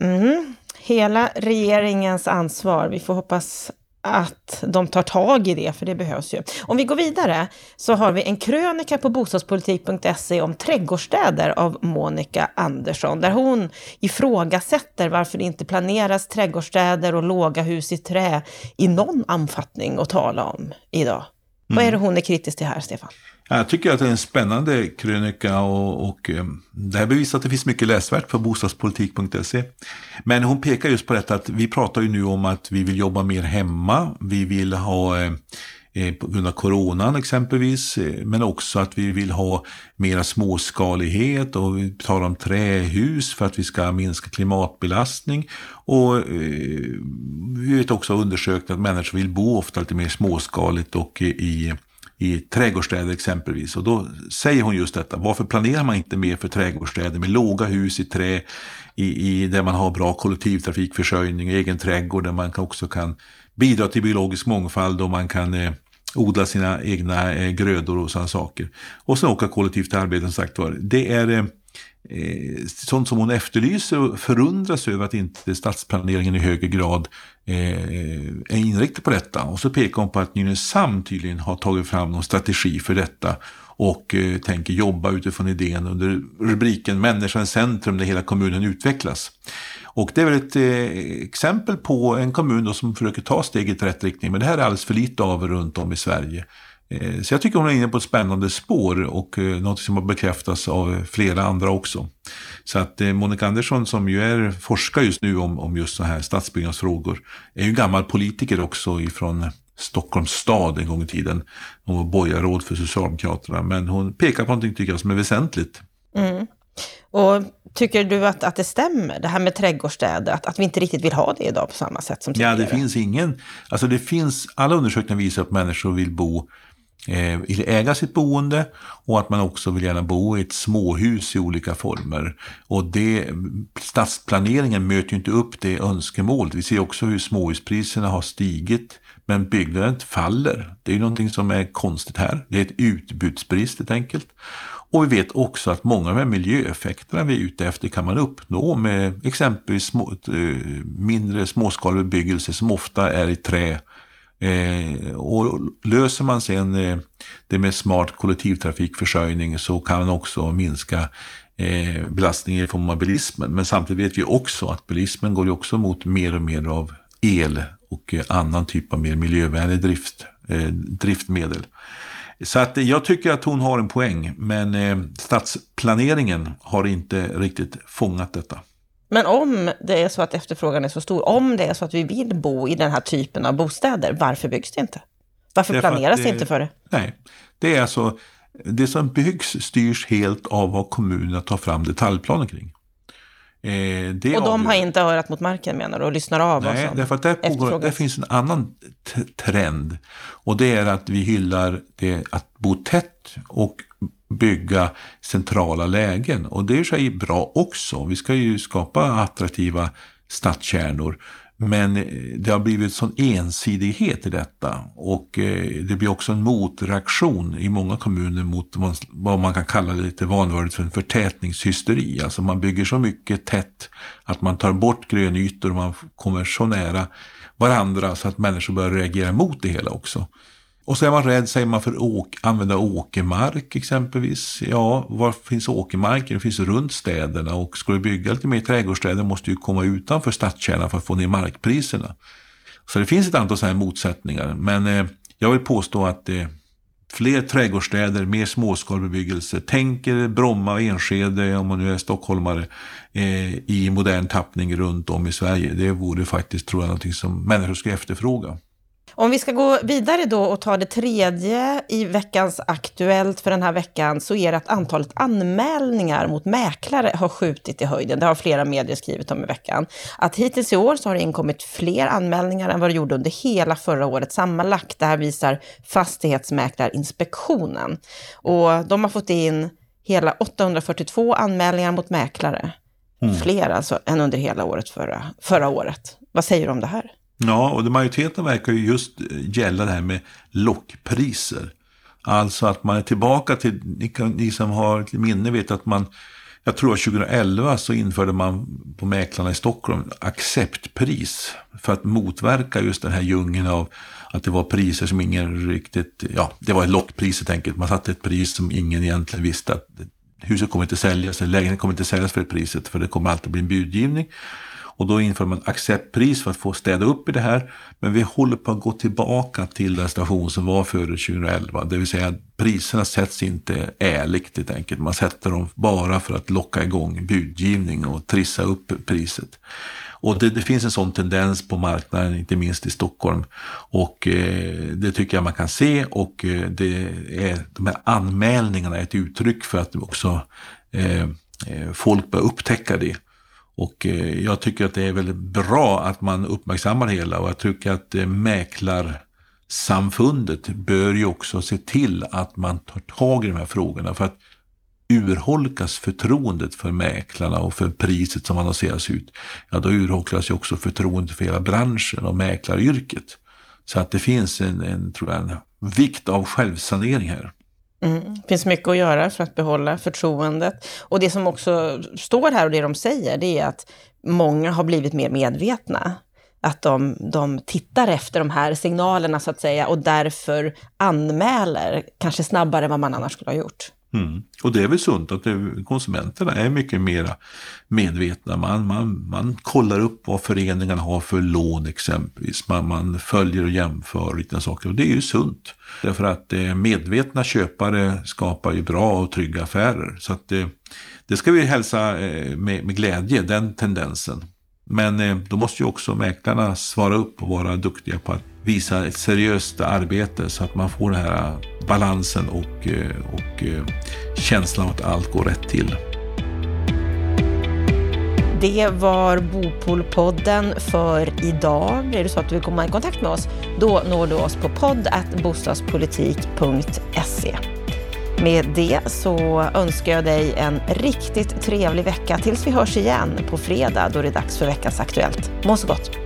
Mm. Hela regeringens ansvar. Vi får hoppas att de tar tag i det, för det behövs ju. Om vi går vidare så har vi en krönika på bostadspolitik.se om trädgårdsstäder av Monica Andersson, där hon ifrågasätter varför det inte planeras trädgårdsstäder och låga hus i trä i någon omfattning att tala om idag. Mm. Vad är det hon är kritisk till här, Stefan? Jag tycker att det är en spännande krönika och, och ehm, det här bevisar att det finns mycket läsvärt på bostadspolitik.se. Men hon pekar just på detta att vi pratar ju nu om att vi vill jobba mer hemma. Vi vill ha eh, eh, på grund av coronan exempelvis, eh, men också att vi vill ha mera småskalighet och vi talar om trähus för att vi ska minska klimatbelastning. Och eh, vi vet också undersökt att människor vill bo ofta lite mer småskaligt och i i trädgårdsstäder exempelvis. Och då säger hon just detta, varför planerar man inte mer för trädgårdsstäder med låga hus i trä, i, i, där man har bra kollektivtrafikförsörjning, egen trädgård där man också kan bidra till biologisk mångfald och man kan eh, odla sina egna eh, grödor och sådana saker. Och sen åka kollektivt till arbetet som sagt var. Det är eh, eh, sånt som hon efterlyser och förundras över att inte stadsplaneringen i högre grad eh, är inriktad på detta. Och så pekar hon på att Nynäshamn tydligen har tagit fram någon strategi för detta och eh, tänker jobba utifrån idén under rubriken Människan i centrum där hela kommunen utvecklas. Och det är väl ett eh, exempel på en kommun som försöker ta steget i rätt riktning men det här är alldeles för lite av runt om i Sverige. Eh, så jag tycker hon är inne på ett spännande spår och eh, något som har bekräftats av flera andra också. Så att eh, Monica Andersson som ju är forskare just nu om, om just så här stadsbyggnadsfrågor är ju gammal politiker också ifrån Stockholms stad en gång i tiden. Hon var borgarråd för Socialdemokraterna men hon pekar på någonting tycker jag som är väsentligt. Mm. Och Tycker du att, att det stämmer, det här med trädgårdsstäder, att, att vi inte riktigt vill ha det idag på samma sätt som tidigare? Ja, det finns ingen, alltså det finns, alla undersökningar visar att människor vill bo eh, vill äga sitt boende och att man också vill gärna bo i ett småhus i olika former. Och det, stadsplaneringen möter ju inte upp det önskemålet. Vi ser också hur småhuspriserna har stigit men byggandet faller. Det är ju någonting som är konstigt här. Det är ett utbudsbrist helt enkelt. Och vi vet också att många av de här miljöeffekterna vi är ute efter kan man uppnå med exempelvis små, eh, mindre småskalig bebyggelse som ofta är i trä. Eh, och löser man sen eh, det med smart kollektivtrafikförsörjning så kan man också minska eh, belastningen i form av bilismen. Men samtidigt vet vi också att bilismen går ju också mot mer och mer av el och eh, annan typ av mer miljövänlig drift, eh, driftmedel. Så att jag tycker att hon har en poäng, men eh, stadsplaneringen har inte riktigt fångat detta. Men om det är så att efterfrågan är så stor, om det är så att vi vill bo i den här typen av bostäder, varför byggs det inte? Varför Därför planeras det inte för det? Nej, det är alltså, det som byggs styrs helt av vad kommunerna tar fram detaljplaner kring. Eh, och de har inte örat mot marken menar du och lyssnar av? Nej, därför att där, pågår, där finns en annan trend. Och det är att vi hyllar det att bo tätt och bygga centrala lägen. Och det är sig bra också. Vi ska ju skapa attraktiva stadskärnor. Men eh, det har blivit sån ensidighet i detta och eh, det blir också en motreaktion i många kommuner mot vad man kan kalla lite vanvördigt för en förtätningshysteri. Alltså man bygger så mycket tätt att man tar bort grönytor och man kommer så nära varandra så att människor börjar reagera mot det hela också. Och så är man rädd, säger man, för att använda åkermark exempelvis. Ja, var finns åkermarken? Det finns runt städerna och ska du bygga lite mer trädgårdsstäder måste du komma utanför stadskärnan för att få ner markpriserna. Så det finns ett antal sådana här motsättningar. Men eh, jag vill påstå att eh, fler trädgårdsstäder, mer småskalig bebyggelse. Tänk Tänker Bromma och Enskede, om man nu är stockholmare, eh, i modern tappning runt om i Sverige. Det vore faktiskt, tror jag, någonting som människor skulle efterfråga. Om vi ska gå vidare då och ta det tredje i veckans Aktuellt för den här veckan så är det att antalet anmälningar mot mäklare har skjutit i höjden. Det har flera medier skrivit om i veckan. Att hittills i år så har det inkommit fler anmälningar än vad det gjorde under hela förra året sammanlagt. Det här visar Fastighetsmäklarinspektionen. Och de har fått in hela 842 anmälningar mot mäklare. Mm. Fler alltså än under hela året förra, förra året. Vad säger du om det här? Ja, och majoriteten verkar ju just eh, gälla det här med lockpriser. Alltså att man är tillbaka till, ni, kan, ni som har ett minne vet att man, jag tror att 2011 så införde man på mäklarna i Stockholm acceptpris. För att motverka just den här djungeln av att det var priser som ingen riktigt, ja det var ett lockpris helt enkelt. Man satte ett pris som ingen egentligen visste att huset kommer inte säljas, eller lägenheten kommer inte säljas för det priset, för det kommer alltid bli en budgivning. Och då inför man acceptpris för att få städa upp i det här. Men vi håller på att gå tillbaka till den station som var före 2011. Det vill säga att priserna sätts inte ärligt helt enkelt. Man sätter dem bara för att locka igång budgivning och trissa upp priset. Och det, det, finns en sån tendens på marknaden, inte minst i Stockholm. Och eh, det tycker jag man kan se och eh, det är, de här anmälningarna är ett uttryck för att också eh, eh folk börjar upptäcka det. Och eh, jag tycker att det är väldigt bra att man uppmärksammar det hela och jag tycker att eh, mäklarsamfundet bör ju också se till att man tar tag i de här frågorna för att urholkas förtroendet för mäklarna och för priset som annonseras ut, ja då urholkas ju också förtroendet för hela branschen och mäklaryrket. Så att det finns en, en, tror jag, en vikt av självsanering här. Mm. Det finns mycket att göra för att behålla förtroendet. Och det som också står här och det de säger, det är att många har blivit mer medvetna. Att de, de tittar efter de här signalerna så att säga och därför anmäler kanske snabbare än vad man annars skulle ha gjort. Mm. Och det är väl sunt att det, konsumenterna är mycket mer medvetna. Man, man, man kollar upp vad föreningarna har för lån exempelvis. Man, man följer och jämför och lite saker och det är ju sunt. Därför att eh, medvetna köpare skapar ju bra och trygga affärer. Så att eh, det ska vi hälsa eh, med, med glädje, den tendensen. Men eh, då måste ju också mäklarna svara upp och vara duktiga på att visa ett seriöst arbete så att man får den här balansen och, eh, och eh, känslan av att allt går rätt till. Det var Bopolpodden för idag. Är det så att du vill komma i kontakt med oss, då når du oss på podd.bostadspolitik.se. Med det så önskar jag dig en riktigt trevlig vecka tills vi hörs igen på fredag då det är dags för veckans Aktuellt. Må så gott!